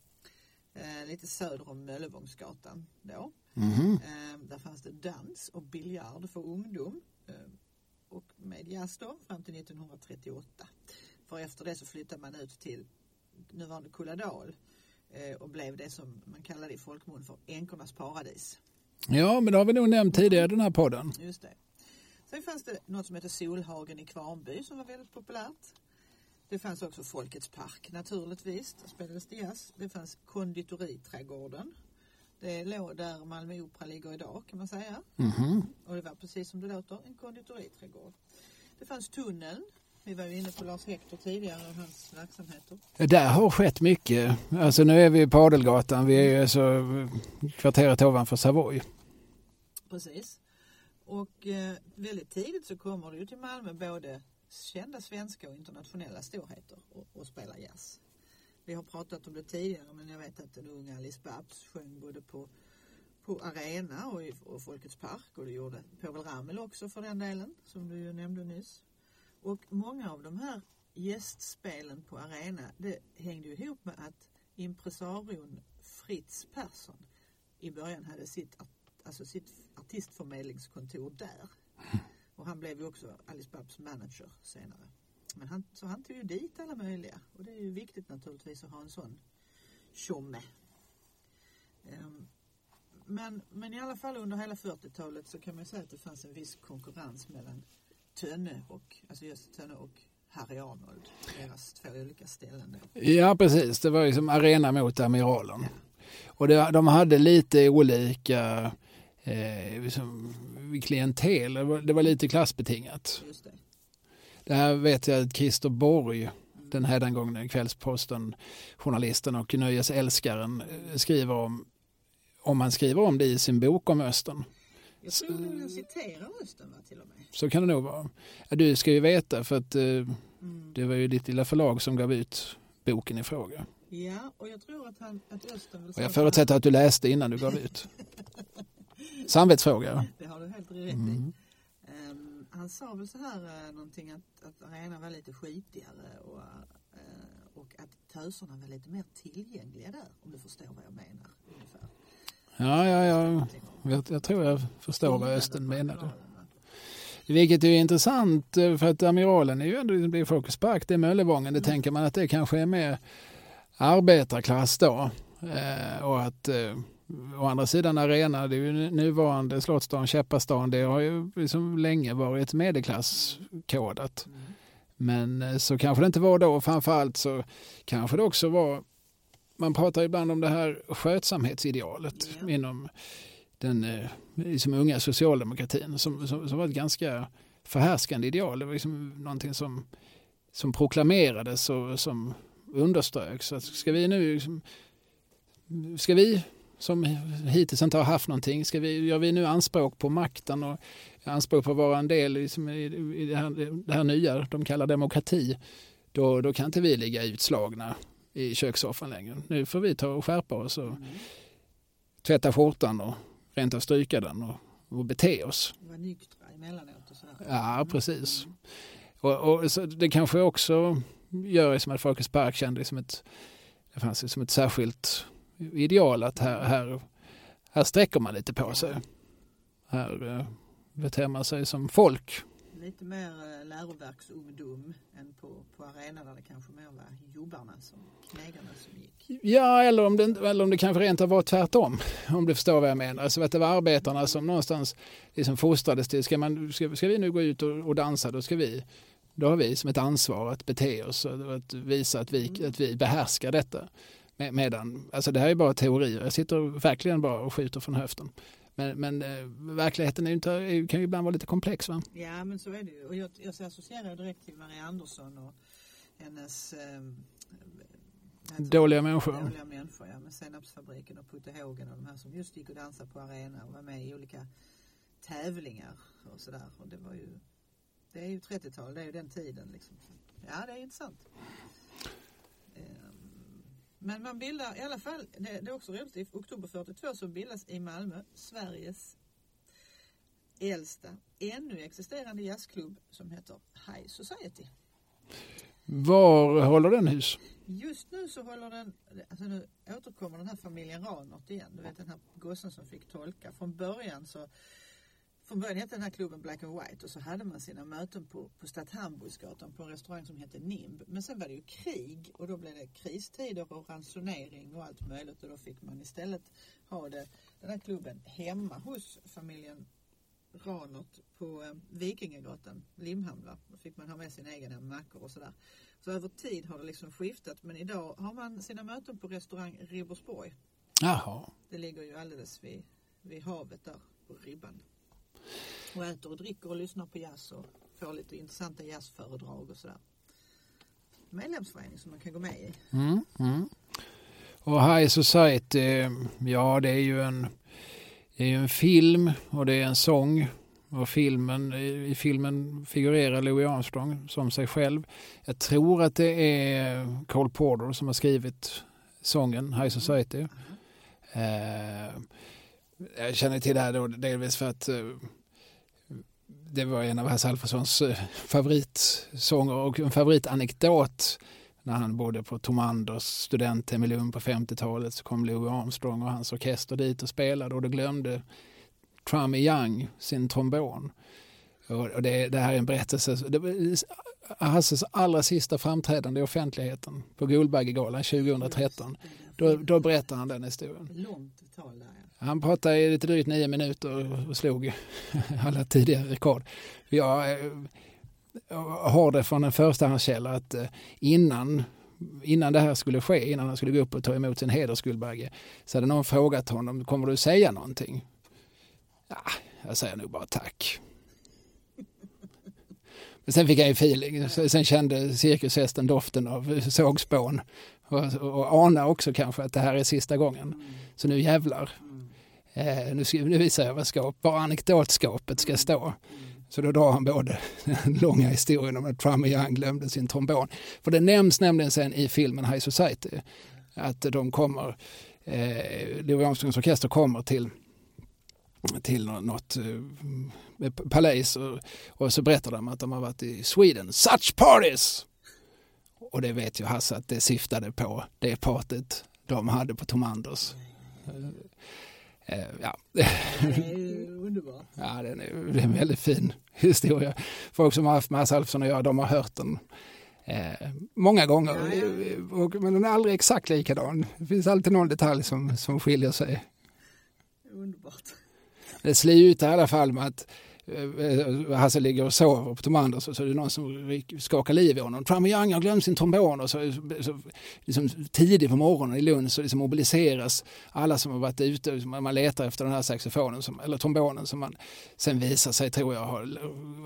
eh, lite söder om Möllevångsgatan då. Mhm. Eh, där fanns det dans och biljard för ungdom. Eh, och med jazz då fram till 1938. För efter det så flyttade man ut till nuvarande Kulladal eh, och blev det som man kallade i folkmun för änkornas paradis. Ja, men det har vi nog nämnt tidigare i den här podden. Just det. Sen fanns det något som heter Solhagen i Kvarnby som var väldigt populärt. Det fanns också Folkets park naturligtvis. Där spelades det jazz. Det fanns Konditoriträdgården. Det låg där Malmö Opera ligger idag kan man säga. Mhm. Och det var precis som det låter, en konditoriträdgård. Det fanns tunneln. Vi var ju inne på Lars Hector tidigare och hans verksamheter. Där har skett mycket. Alltså nu är vi på Adelgatan, vi är ju alltså kvarteret ovanför Savoy. Precis. Och eh, väldigt tidigt så kommer det ju till Malmö både kända svenska och internationella storheter och, och spelar jazz. Vi har pratat om det tidigare men jag vet att den unga Alice Babs sjöng både på, på Arena och i och Folkets park och det gjorde Povel Ramel också för den delen som du ju nämnde nyss. Och många av de här gästspelen på Arena det hängde ju ihop med att impresarion Fritz Persson i början hade sitt, alltså sitt artistförmedlingskontor där. Och han blev ju också Alice Babs manager senare. Men han, så han tog ju dit alla möjliga och det är ju viktigt naturligtvis att ha en sån tjomme. Um, men, men i alla fall under hela 40-talet så kan man säga att det fanns en viss konkurrens mellan Tönne och, alltså just Tönne och Harry Arnold, deras två olika ställen. Ja precis, det var ju som arena mot Amiralen. Ja. Och det, de hade lite olika eh, liksom, klientel, det var, det var lite klassbetingat. Just det. det här vet jag att Christer Borg, mm. den hädangångne Kvällsposten, journalisten och nöjesälskaren eh, skriver om om han skriver om det i sin bok om Östern. Jag tror nog han citerar Östern va, till och med. Så kan det nog vara. Ja, du ska ju veta för att eh, mm. det var ju ditt lilla förlag som gav ut boken i fråga. Ja, och jag tror att, han, att Östern vill och Jag förutsätter att du läste innan du gav ut. [laughs] Samvetsfråga. Det har du helt rätt i. Mm. Um, han sa väl så här uh, någonting att, att arenan var lite skitigare och, uh, och att töserna var lite mer tillgängliga där om du förstår vad jag menar. Ungefär. Ja, ja, ja. Jag, jag tror jag förstår vad Östen menade. Vilket är intressant eh, för att Amiralen är ju ändå blir Folkets Park, det är Möllevången. Det tänker man att det kanske är mer arbetarklass då. Eh, och att eh, å andra sidan Arena, det är ju nuvarande Slottsstaden, Käppastan, det har ju liksom länge varit medelklasskodat. Mm. Men eh, så kanske det inte var då. Framförallt så kanske det också var man pratar ibland om det här skötsamhetsidealet ja. inom den eh, liksom unga socialdemokratin som, som, som var ett ganska förhärskande ideal. Det var liksom någonting som, som proklamerades och som underströks. Att ska vi nu liksom, ska vi som hittills inte har haft någonting, ska vi, gör vi nu anspråk på makten och anspråk på att vara en del liksom, i, i det, här, det här nya de kallar demokrati, då, då kan inte vi ligga utslagna i kökssoffan längre. Nu får vi ta och skärpa oss och mm. tvätta skjortan och rent av stryka den och, och bete oss. Vara nyktra emellanåt och. Ja, precis. Mm. Och, och så det kanske också gör som att Folkets Park kände som ett, det fanns som ett särskilt ideal att här, här, här sträcker man lite på sig. Här eh, beter man sig som folk lite mer eh, läroverksungdom än på, på arenan där det kanske mer var jobbarna som knegarna som gick. Ja, eller om det, eller om det kanske rent var tvärtom. Om du förstår vad jag menar. Alltså att det var arbetarna som någonstans liksom fostrades till, ska, man, ska, ska vi nu gå ut och, och dansa, då ska vi då har vi som ett ansvar att bete oss och att visa att vi, mm. att vi behärskar detta. Medan, alltså det här är bara teorier, jag sitter verkligen bara och skjuter från höften. Men, men eh, verkligheten är inte, kan ju ibland vara lite komplex. Va? Ja, men så är det ju. Och jag, jag associerar direkt till Maria Andersson och hennes eh, Dåliga människor. Dåliga människor, ja. Med Senapsfabriken och Putte Hågen och de här som just gick och dansade på arena och var med i olika tävlingar och sådär. Och det var ju, det är ju 30-tal, det är ju den tiden liksom. Ja, det är intressant. Men man bildar i alla fall, det, det är också roligt, i oktober 42 så bildas i Malmö Sveriges äldsta ännu existerande jazzklubb som heter High Society. Var håller den hus? Just nu så håller den, alltså nu återkommer den här familjen Ranert igen. Du vet den här gossen som fick tolka. Från början så från början hette den här klubben Black and White och så hade man sina möten på, på Stadt Hamburgsgatan på en restaurang som hette NIMB. Men sen var det ju krig och då blev det kristider och ransonering och allt möjligt och då fick man istället ha det, den här klubben hemma hos familjen Ranert på eh, Vikingagatan, Limhamn. Då fick man ha med sina egna mackor och sådär. Så över tid har det liksom skiftat men idag har man sina möten på restaurang Ribersborg. Jaha. Det ligger ju alldeles vid, vid havet där på ribban och äter och dricker och lyssnar på jazz och får lite intressanta jazzföredrag och sådär. Medlemsförening som man kan gå med i. Mm, mm. Och High Society, ja det är ju en, det är en film och det är en sång. Och filmen, I filmen figurerar Louis Armstrong som sig själv. Jag tror att det är Cole Porter som har skrivit sången High Society. Mm. Eh, jag känner till det här då delvis för att eh, det var en av Hasse Alfredsons eh, favoritsånger och en favoritanekdot när han bodde på Tom Anders studenthem i Lund på 50-talet så kom Louis Armstrong och hans orkester dit och spelade och då glömde Trummy Young sin trombon. Och det, det här är en berättelse. Det var Hasses allra sista framträdande i offentligheten på Guldbaggegalan 2013. Då, då berättar han den historien. Långt tal. Han pratade i lite drygt nio minuter och slog [laughs] alla tidigare rekord. Jag eh, har det från en förstahandskälla att eh, innan, innan det här skulle ske, innan han skulle gå upp och ta emot sin hedersguldbagge, så hade någon frågat honom, kommer du säga någonting? Ja, jag säger nog bara tack. Men sen fick han ju feeling. Sen kände cirkushästen doften av sågspån. Och, och anar också kanske att det här är sista gången. Så nu jävlar. Eh, nu, nu visar jag vad skap, bara anekdotskapet ska stå. Så då drar han både den långa historien om att Trummy Young glömde sin trombon. För det nämns nämligen sen i filmen High Society att de kommer, eh, Louis Armstrongs orkester kommer till till något eh, palais och, och, så berättar de att de har varit i Sweden. Such parties! Och det vet ju Hasse att det syftade på det partyt de hade på Tom Anders. Eh, Eh, ja. [laughs] Ja, det är, det är en väldigt fin historia. Folk som har haft med Alfredson att göra, de har hört den eh, många gånger. Ja. Och, men den är aldrig exakt likadan. Det finns alltid någon detalj som, som skiljer sig. Underbart. Det slutar i alla fall med att Eh, eh, Hasse ligger och sover på Tom Anders och så är det någon som skakar liv i honom. Trummy Young har glömt sin trombon och så, så liksom, tidigt på morgonen i Lund så liksom mobiliseras alla som har varit ute. Man letar efter den här saxofonen som, eller trombonen som man sen visar sig, tror jag, har,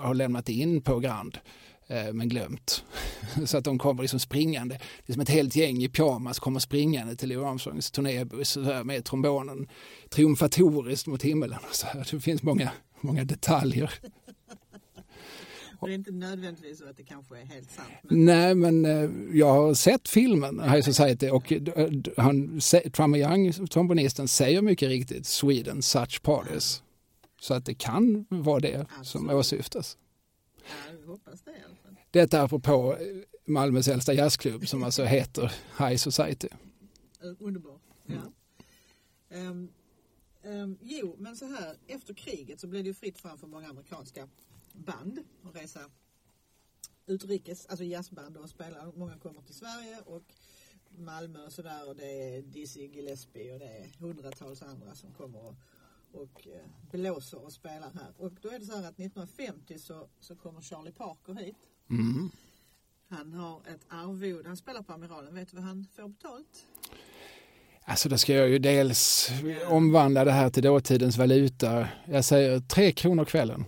har lämnat in på Grand. Eh, men glömt. [laughs] Så att de kommer liksom springande, liksom som ett helt gäng i pyjamas kommer springande till Louis Armstrongs turnébuss med trombonen triumfatoriskt mot himmelen. [laughs] Så det finns många, många detaljer. Det är inte nödvändigtvis så att det kanske är helt sant. Men... Nej, men eh, jag har sett filmen High Society och han, Trummy Young, trombonisten, säger mycket riktigt Sweden such parties. Så att det kan vara det Absolut. som åsyftas. Ja, hoppas det i alla fall. Detta apropå Malmös äldsta jazzklubb som alltså heter High Society. Underbart. Ja. Mm. Jo, men så här, efter kriget så blev det ju fritt fram för många amerikanska band att resa utrikes, alltså jazzband och spela. Många kommer till Sverige och Malmö och sådär och det är Dizzy Gillespie och det är hundratals andra som kommer och och eh, blåser och spelar här. Och då är det så här att 1950 så, så kommer Charlie Parker hit. Mm. Han har ett arvode, han spelar på Amiralen. Vet du vad han får betalt? Alltså då ska jag ju dels omvandla det här till dåtidens valuta. Jag säger tre kronor kvällen.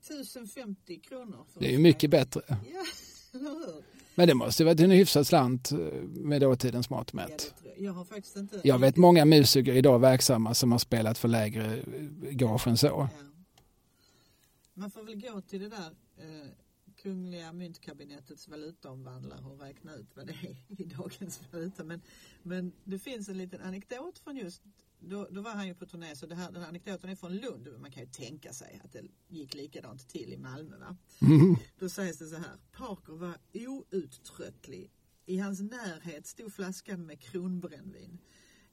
1050 kronor. Det är ju mycket bättre. Ja, [laughs] Men det måste varit en hyfsad slant eh, med dåtidens mått mätt. Ja, jag. Jag vet många musiker idag verksamma som har spelat för lägre eh, gage än så. Ja. Man får väl gå till det där eh, Kungliga myntkabinetets valutaomvandlare och räkna ut vad det är [laughs] i dagens valuta. Men, men det finns en liten anekdot från just då, då var han ju på turné så det här, den här anekdoten är från Lund. Man kan ju tänka sig att det gick likadant till i Malmö. Va? Mm. [laughs] Då sägs det så här. Parker var outtröttlig. I hans närhet stod flaskan med kronbrännvin.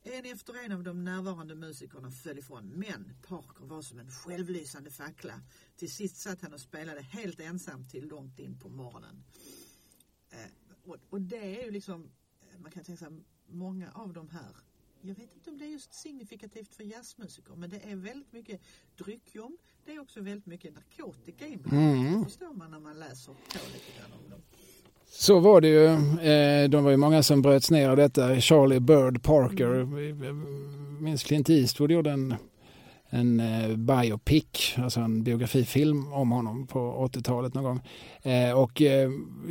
En efter en av de närvarande musikerna föll ifrån, men Parker var som en självlysande fackla. Till sist satt han och spelade helt ensam till långt in på morgonen. Eh, och, och, det är ju liksom, eh, man kan tänka sig, många av de här jag vet inte om det är just signifikativt för jazzmusiker men det är väldigt mycket dryckjom. Det är också väldigt mycket narkotika inblandat. Mm. Det förstår man när man läser på lite grann om dem. Så var det ju. Eh, de var ju många som bröts ner av detta. Charlie Bird Parker. Mm. minns Clint Eastwood gjorde en, en eh, biopic, alltså en biografifilm om honom på 80-talet någon gång. Eh, och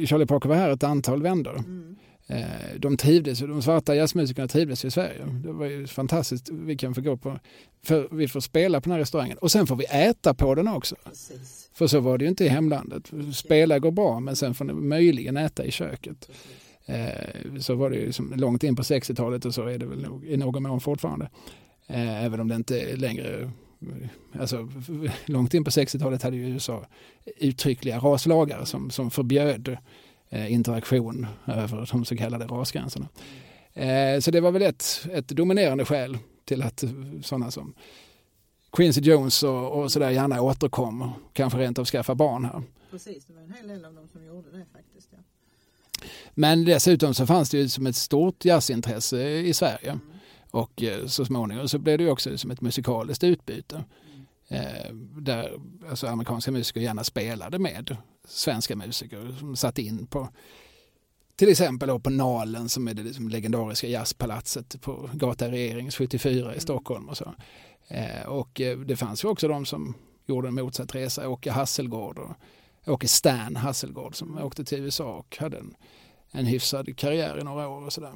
Charlie Parker var här ett antal vändor. Mm. Eh, de trivdes, de svarta jazzmusikerna trivdes i Sverige. Det var ju fantastiskt. Vi kan få gå på, för vi får spela på den här restaurangen och sen får vi äta på den också. Precis. För så var det ju inte i hemlandet. Spela går bra men sen får ni möjligen äta i köket. Eh, så var det ju som långt in på 60-talet och så är det väl nog, i någon mån fortfarande. Eh, även om det inte är längre Alltså, långt in på 60-talet hade ju USA uttryckliga raslagar som, som förbjöd interaktion över de så kallade rasgränserna. Eh, så det var väl ett, ett dominerande skäl till att sådana som Quincy Jones och, och sådär gärna återkommer, kanske rent av skaffa barn här. Precis, det var en hel del av dem som gjorde det faktiskt. Ja. Men dessutom så fanns det ju som ett stort jazzintresse i Sverige. Mm. Och eh, så småningom så blev det också som ett musikaliskt utbyte. Mm. där alltså amerikanska musiker gärna spelade med svenska musiker som satt in på till exempel på Nalen som är det liksom legendariska jazzpalatset på Gata Regerings 74 i mm. Stockholm. Och, så. Eh, och eh, det fanns ju också de som gjorde en motsatt resa, Åke Hasselgård och Åke Stan Hasselgård som åkte till USA och hade en, en hyfsad karriär i några år och sådär.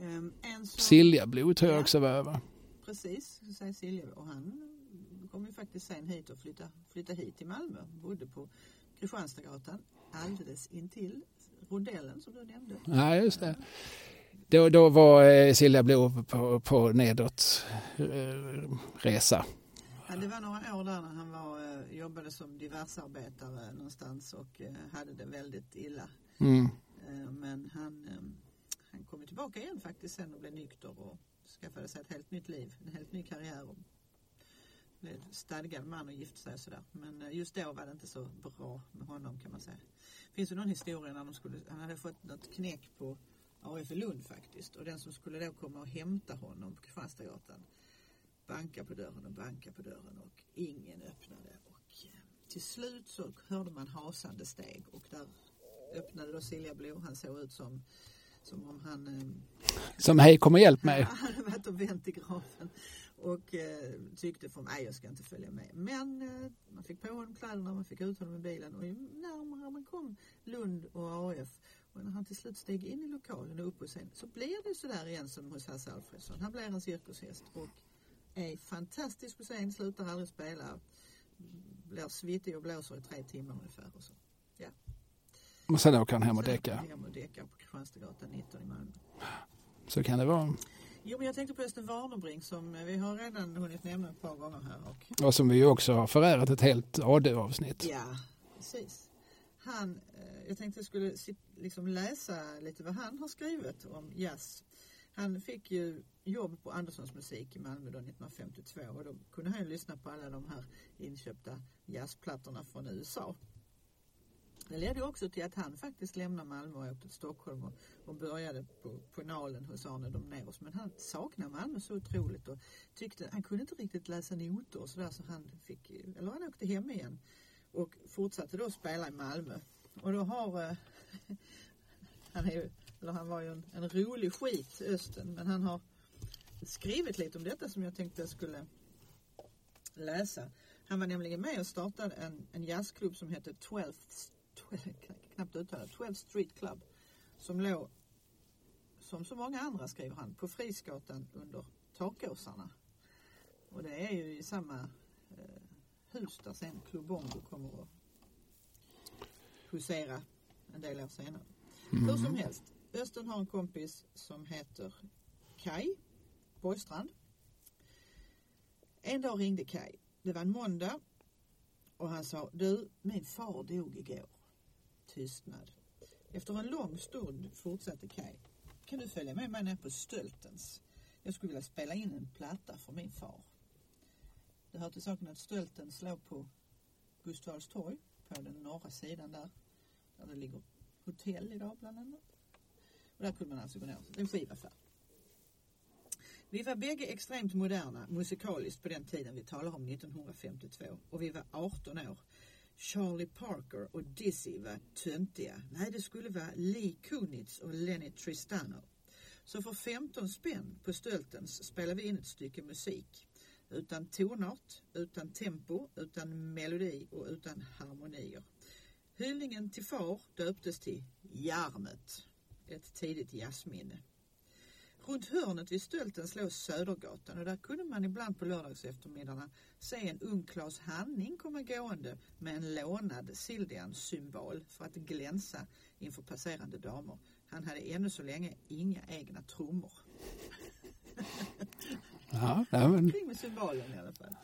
Um, så... Siljablod tror jag också var över. Precis, säger Silja och han kom ju faktiskt sen hit och flytta, flytta hit till Malmö. Bodde på Kristianstadsgatan alldeles intill rondellen som du nämnde. Ja, just det. Då, då var eh, Silja Blom på, på nedåt eh, resa. Ja, det var några år där när han var, eh, jobbade som diversarbetare någonstans och hade det väldigt illa. Mm. Men han, han kom tillbaka igen faktiskt sen och blev nykter och skaffade sig ett helt nytt liv, en helt ny karriär. Och blev stadgad man och gifte sig och sådär. Men eh, just då var det inte så bra med honom kan man säga. Det finns ju någon historia när de skulle, han hade fått något knäck på AF i Lund faktiskt. Och den som skulle då komma och hämta honom på Kristianstadsgatan banka på dörren och banka på dörren och ingen öppnade. Och eh, till slut så hörde man hasande steg och där öppnade då Silja Blå. Han såg ut som, som om han... Eh, som hej kom och hjälp mig. [laughs] Han hade varit och vänt i graven och eh, tyckte för mig jag ska inte följa med. Men eh, man fick på honom kläderna, man fick ut honom i bilen och ju närmare man kom Lund och AF och när han till slut steg in i lokalen och upp på scenen så blir det sådär igen som hos Hasse Alfredsson. Han blir en cirkushäst och är fantastisk på scen, slutar aldrig spela, blir svittig och blåser i tre timmar ungefär. Och så. Och sen åker han hem och däckar? Hem och däckar på Kristianstadsgatan 19 i Malmö. Så kan det vara. Jo, men jag tänkte på Östen Warnerbring som vi har redan hunnit nämna ett par gånger här. Och, och som vi också har förärat ett helt AD-avsnitt. Ja, precis. Han, eh, jag tänkte jag skulle liksom läsa lite vad han har skrivit om jazz. Han fick ju jobb på Anderssons musik i Malmö då 1952 och då kunde han lyssna på alla de här inköpta jazzplattorna från USA. Det ledde också till att han faktiskt lämnade Malmö och åkte till Stockholm och, och började på, på Nalen hos Arne Domnérus. Men han saknade Malmö så otroligt och tyckte han kunde inte riktigt läsa noter och sådär så han fick, eller han åkte hem igen och fortsatte då spela i Malmö. Och då har eh, [laughs] han, är ju, eller han var ju en, en rolig skit, Östen, men han har skrivit lite om detta som jag tänkte jag skulle läsa. Han var nämligen med och startade en, en jazzklubb som hette 12 [laughs] knappt uttala, 12 Street Club som låg som så många andra skriver han på Frisgatan under takåsarna. Och det är ju i samma eh, hus där sen Club Bongo kommer att husera en del år senare. Mm. Hur som helst, Östen har en kompis som heter Kai Borgstrand. En dag ringde Kai. Det var en måndag och han sa, du, min far dog igår. Tystnad. Efter en lång stund fortsatte Kai. Kan du följa med mig ner på Stöltens? Jag skulle vilja spela in en platta för min far. Det hör till saken att Stöltens låg på Gustavs torg på den norra sidan där. Där det ligger hotell idag bland annat. Och där kunde man alltså gå ner. Det är en skivaffär. Vi var bägge extremt moderna musikaliskt på den tiden vi talar om 1952 och vi var 18 år. Charlie Parker och Dizzy var töntiga. Nej, det skulle vara Lee Kunitz och Lenny Tristano. Så för 15 spänn på Stöltens spelade vi in ett stycke musik. Utan tonart, utan tempo, utan melodi och utan harmonier. Hyllningen till far döptes till Jarmet, ett tidigt jazzminne. Runt hörnet vid Stöltens låg Södergatan och där kunde man ibland på lördags eftermiddagarna se en ung Claes Hanning komma gående med en lånad Sildian-symbol för att glänsa inför passerande damer. Han hade ännu så länge inga egna trummor. [laughs] Ja, men... Kring med symbolen i alla fall.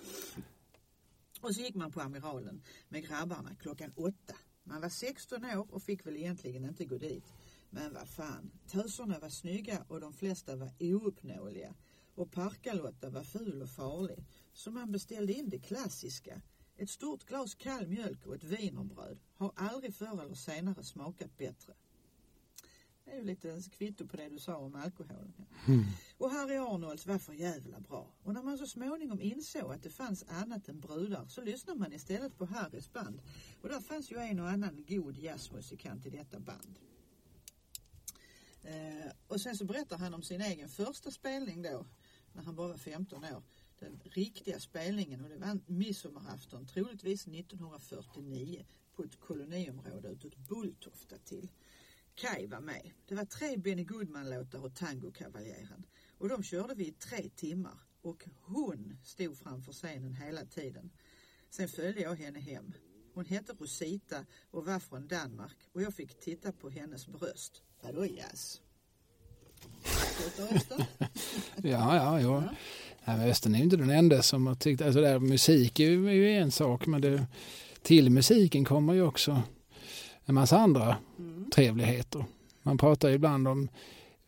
Och så gick man på Amiralen med grabbarna klockan åtta Man var 16 år och fick väl egentligen inte gå dit. Men vad fan, töserna var snygga och de flesta var ouppnåeliga. Och Parkalotta var ful och farlig. Så man beställde in det klassiska. Ett stort glas kall mjölk och ett wienerbröd har aldrig förr eller senare smakat bättre. Det är ju lite kvitto på det du sa om alkoholen. Mm. Och Harry Arnolds var för jävla bra. Och när man så småningom insåg att det fanns annat än brudar så lyssnade man istället på Harrys band. Och där fanns ju en och annan god jazzmusikant i detta band. Eh, och sen så berättar han om sin egen första spelning då, när han bara var 15 år. Den riktiga spelningen och det var en midsommarafton, troligtvis 1949, på ett koloniområde utåt Bulltofta till. Kaj var med. Det var tre Benny Goodman-låtar och Tangokavaljören. Och de körde vi i tre timmar. Och hon stod framför scenen hela tiden. Sen följde jag henne hem. Hon hette Rosita och var från Danmark och jag fick titta på hennes bröst. Vadå jazz? [laughs] ja, ja, jo. Ja. Ja, Östen är ju inte den enda som har tyckt, alltså där, musik är ju, är ju en sak men det, till musiken kommer ju också en massa andra mm. trevligheter. Man pratar ibland om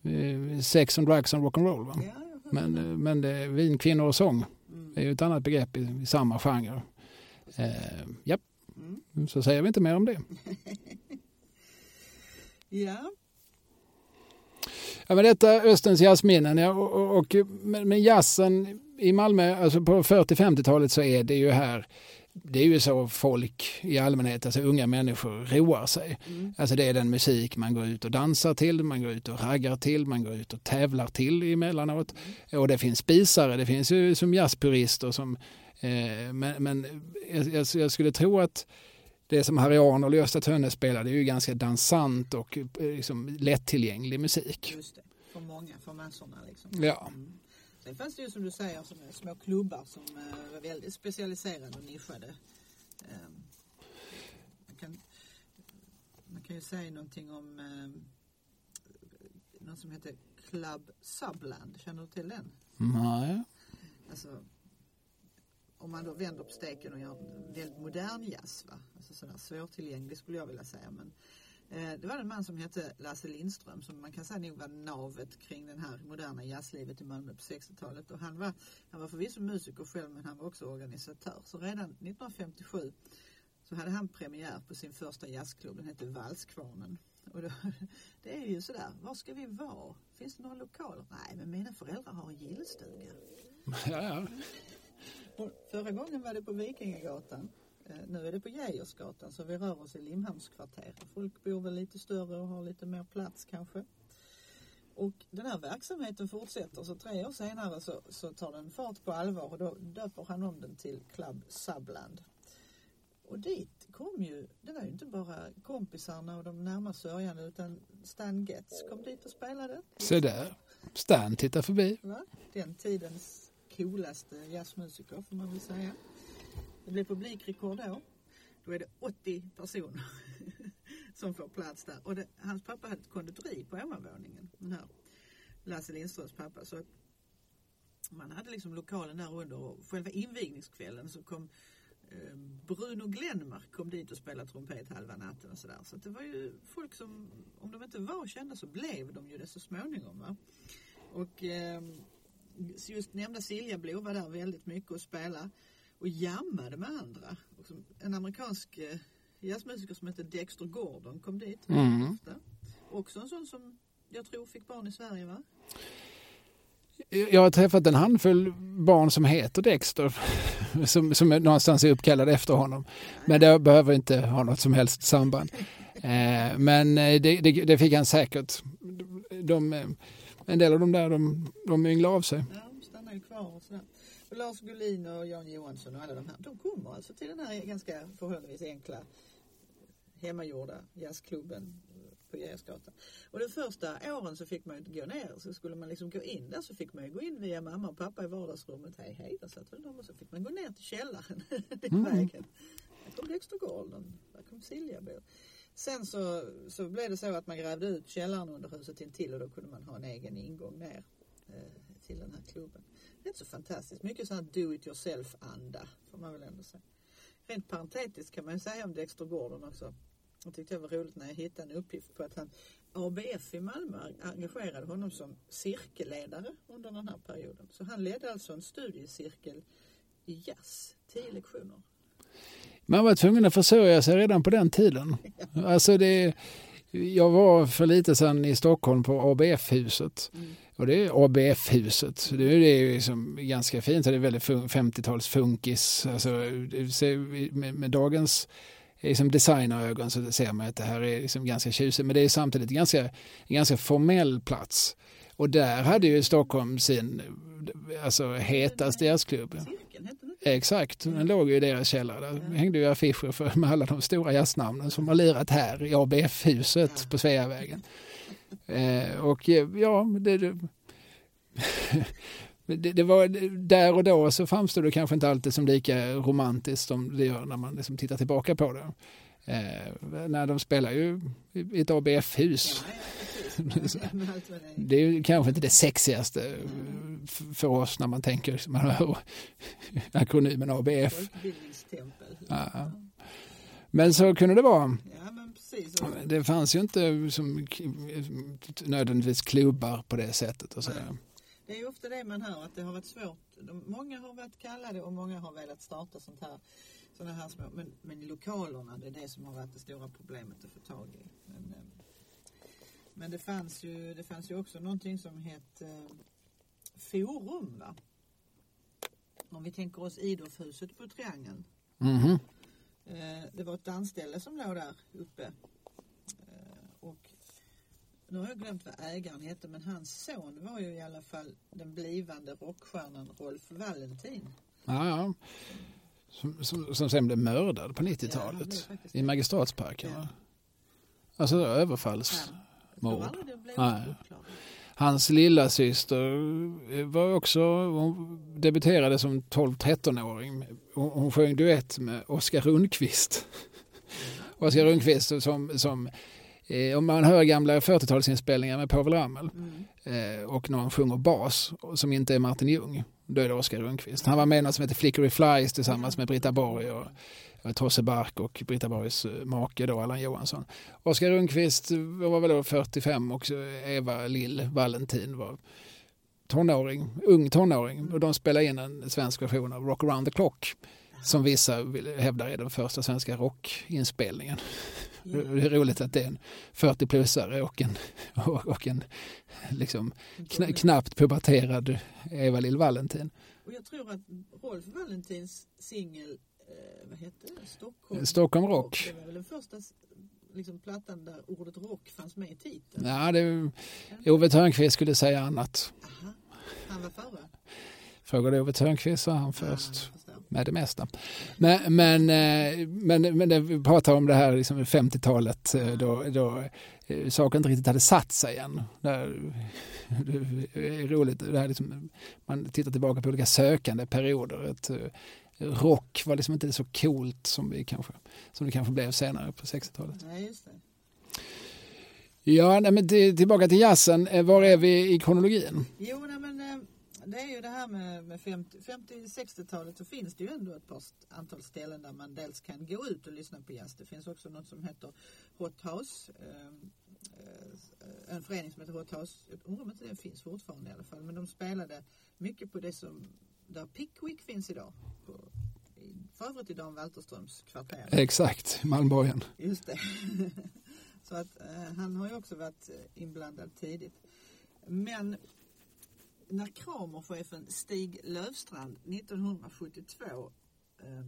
eh, sex and drugs and rock'n'roll. Va? Ja, men, eh, men det, vin, kvinnor och sång mm. är ju ett annat begrepp i, i samma genre. Eh, ja, mm. så säger vi inte mer om det. [laughs] ja. Ja, men detta Östens jazzminnen. Ja, och, och, men jazzen i Malmö, alltså på 40-50-talet så är det ju här det är ju så folk i allmänhet, alltså unga människor, roar sig. Mm. Alltså det är den musik man går ut och dansar till, man går ut och raggar till, man går ut och tävlar till emellanåt. Mm. Och det finns spisare, det finns ju som jazzpurister som... Eh, men men jag, jag, skulle tro att det som Harry Arnold och Gösta Tönne spelade är ju ganska dansant och eh, liksom, lättillgänglig musik. Just det, för många, för massorna liksom. Ja. Mm. Sen fanns det ju som du säger som små klubbar som var väldigt specialiserade och nischade. Um, man, kan, man kan ju säga någonting om um, något som heter Club Subland. Känner du till den? Nej. Alltså, om man då vänder på steken och gör väldigt modern jazz, va? alltså sådär svårtillgänglig skulle jag vilja säga. Men Eh, det var en man som hette Lasse Lindström som man kan säga nog var navet kring den här moderna jazzlivet i Malmö på 60-talet. Och han var, han var förvisso musiker själv men han var också organisatör. Så redan 1957 så hade han premiär på sin första jazzklubb, den hette Valskvarnen. Och då, [laughs] det är ju sådär, var ska vi vara? Finns det några lokaler? Nej, men mina föräldrar har en gillstuga. [laughs] Ja, ja. Och förra gången var det på Vikingagatan. Eh, nu är det på Geijersgatan så vi rör oss i Limhamnskvarteret. Folk bor väl lite större och har lite mer plats kanske. Och den här verksamheten fortsätter så tre år senare så, så tar den fart på allvar och då döper han om den till Club Subland. Och dit kom ju, det var ju inte bara kompisarna och de närmast sörjande utan Stan Getz kom dit och spelade. Se där, Stan tittar förbi. Va? Den tidens coolaste jazzmusiker får man väl säga. Det blir publikrekord då. Då är det 80 personer [laughs] som får plats där. Och det, hans pappa hade ett konditori på ovanvåningen. Den här Lasse Lindströms pappa. Så man hade liksom lokalen där under och själva invigningskvällen så kom ehm, Bruno Glenmark kom dit och spelade trumpet halva natten och sådär. Så det var ju folk som, om de inte var kända så blev de ju det så småningom. Va? Och eh, just nämnda Silja Blå var där väldigt mycket och spelade och jammade med andra. En amerikansk eh, jazzmusiker som heter Dexter Gordon kom dit. Mm. Också en sån som jag tror fick barn i Sverige va? Jag har träffat en handfull barn som heter Dexter [laughs] som, som någonstans är uppkallade efter honom. Men det behöver inte ha något som helst samband. Eh, men eh, det, det, det, fick han säkert. De, en del av de där de, de ynglade av sig. Ja, de stannar ju kvar och sådär. Och Lars Gullin och Jan Johansson och alla de här, de kommer alltså till den här ganska förhållandevis enkla hemmagjorda jazzklubben på Geijersgatan. Och de första åren så fick man inte gå ner, så skulle man liksom gå in där så fick man gå in via mamma och pappa i vardagsrummet. Hej hej, där satt de och så fick man gå ner till källaren [laughs] den mm. vägen. Där kom Dexter Gordon, där kom Siljabo. Sen så, så blev det så att man grävde ut källaren under huset intill och då kunde man ha en egen ingång ner eh, till den här klubben rätt så fantastiskt. Mycket sån här do it yourself-anda får man väl ändå säga. Rent parentetiskt kan man ju säga om Dexter Gordon också. Jag tyckte det var roligt när jag hittade en uppgift på att han ABF i Malmö engagerade honom som cirkelledare under den här perioden. Så han ledde alltså en studiecirkel i jazz, tio lektioner. Man var tvungen att försörja sig redan på den tiden. Alltså det, jag var för lite sedan i Stockholm på ABF-huset. Mm. Och det är ABF-huset. Det är liksom ganska fint. Det är väldigt 50-tals funkis. Alltså, med, med dagens liksom designerögon så ser man att det här är liksom ganska tjusigt. Men det är samtidigt ganska, en ganska formell plats. Och där hade ju Stockholm sin alltså, hetaste jazzklubb. Exakt, den låg ju i deras källare. Där hängde ju affischer för, med alla de stora jazznamnen som har lirat här i ABF-huset på Sveavägen. Eh, och ja, det, [laughs] det, det, var, där och då så framstod det kanske inte alltid som lika romantiskt som det gör när man liksom tittar tillbaka på det. Eh, när de spelar ju i ett ABF-hus. Det är kanske inte det sexigaste för oss när man tänker, man hör akronymen ABF. Ja. Men så kunde det vara. Det fanns ju inte som, nödvändigtvis klubbar på det sättet. Och så. Det är ju ofta det man hör att det har varit svårt. Många har varit kallade och många har velat starta sånt här, såna här små. Men, men lokalerna, det är det som har varit det stora problemet att få tag i. Men, eh, men det, fanns ju, det fanns ju också någonting som hette eh, Forum. Va? Om vi tänker oss Idorfhuset på Triangeln. Mm. Det var ett dansställe som låg där uppe. Och nu har jag glömt vad ägaren hette men hans son var ju i alla fall den blivande rockstjärnan Rolf Valentin. Ja, ja. Som, som, som sen blev mördad på 90-talet ja, i Magistratsparken. Ja. Alltså överfallsmord. Ja, Hans lilla syster var också, hon debuterade som 12-13-åring. Hon, hon sjöng duett med Oskar Rundqvist. Oskar Rundqvist som, som Eh, om man hör gamla 40-talsinspelningar med Povel Ramel mm. eh, och någon sjunger bas som inte är Martin Ljung, då är det Oskar Rundqvist. Han var med i något som heter Flickery Flies tillsammans med Britta Borg och Tosse Bark och Britta Borgs eh, make då, Allan Johansson. Oskar Rundqvist var väl då 45 och Eva Lill Valentin var tonåring, ung tonåring och de spelade in en svensk version av Rock around the clock som vissa hävdar är den första svenska rockinspelningen. Det är roligt att det är en 40-plussare och en, och en liksom kn knappt puberterad Eva-Lill Valentin. Och jag tror att Rolf Valentins singel, eh, vad hette det? Stockholm, Stockholm Rock. Det var väl den första liksom, plattan där ordet rock fanns med i titeln? Ja, det, Ove Thörnqvist skulle säga annat. Aha. Han var före? Frågade Ove Thörnqvist så han först. Ja, med det mesta. Men, men, eh, men, men det, vi pratar om det här liksom 50-talet eh, då, då eh, saker inte riktigt hade satt sig än. Det är roligt, det här liksom, man tittar tillbaka på olika sökande perioder. Ett, rock var liksom inte så coolt som, vi kanske, som det kanske blev senare på 60-talet. Nej. Ja, nej, men tillbaka till jazzen. Var är vi i kronologin? Jo, nej, men det är ju det här med, med 50-60-talet så finns det ju ändå ett par antal ställen där man dels kan gå ut och lyssna på jazz. Det finns också något som heter Hot House. Ehm, eh, en förening som heter Hot House. Jag undrar om inte det finns fortfarande i alla fall. Men de spelade mycket på det som där Pickwick finns idag. På, för övrigt i Dan Walterströms kvarter. Exakt, Malmborgen. Just det. [laughs] Så att eh, han har ju också varit inblandad tidigt. Men när Kramerchefen Stig Lövstrand 1972 eh,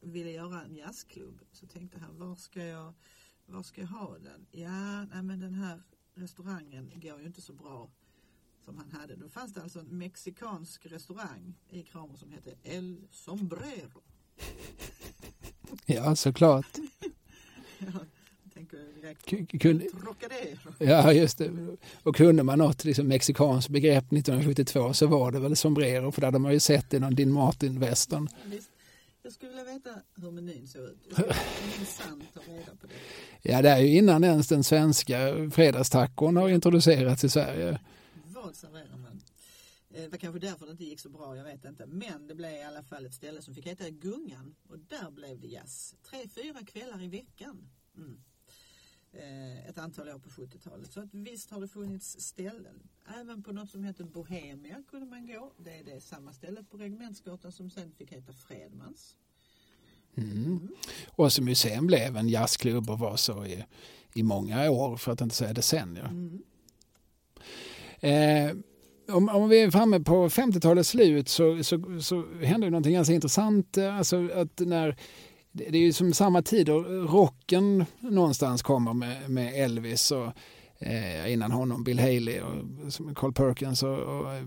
ville göra en jazzklubb så tänkte han, var ska jag, var ska jag ha den? Ja, nej, men den här restaurangen går ju inte så bra som han hade. Då fanns det alltså en mexikansk restaurang i Kramer som hette El Sombrero. [laughs] Ja, såklart. [laughs] ja, kunde, ja, just det. Och kunde man något liksom, mexikanskt begrepp 1972 så var det väl sombrero för det hade man ju sett i någon Din Martin-västern. Jag skulle vilja veta hur menyn ser ut. Det är intressant att reda på det. Ja, det är ju innan ens den svenska fredagstacon har introducerats i Sverige. Vad serverar man? Eh, det var kanske därför det inte gick så bra, jag vet inte. Men det blev i alla fall ett ställe som fick heta Gungan och där blev det jazz. Tre, fyra kvällar i veckan. Mm. eh, ett antal år på 70-talet. Så att visst har det funnits ställen. Även på något som heter Bohemia kunde man gå. Det är det samma stället på Regementsgatan som sen fick heta Fredmans. Mm. Och som museum blev en jazzklubb och var så i, i många år, för att inte säga decennier. Mm. Eh, om, om vi är framme på 50-talets slut så, så, så händer det någonting ganska intressant. Eh, alltså att när, det är ju som samma tid och rocken någonstans kommer med, med Elvis och eh, innan honom Bill Haley och Carl Perkins och, och eh,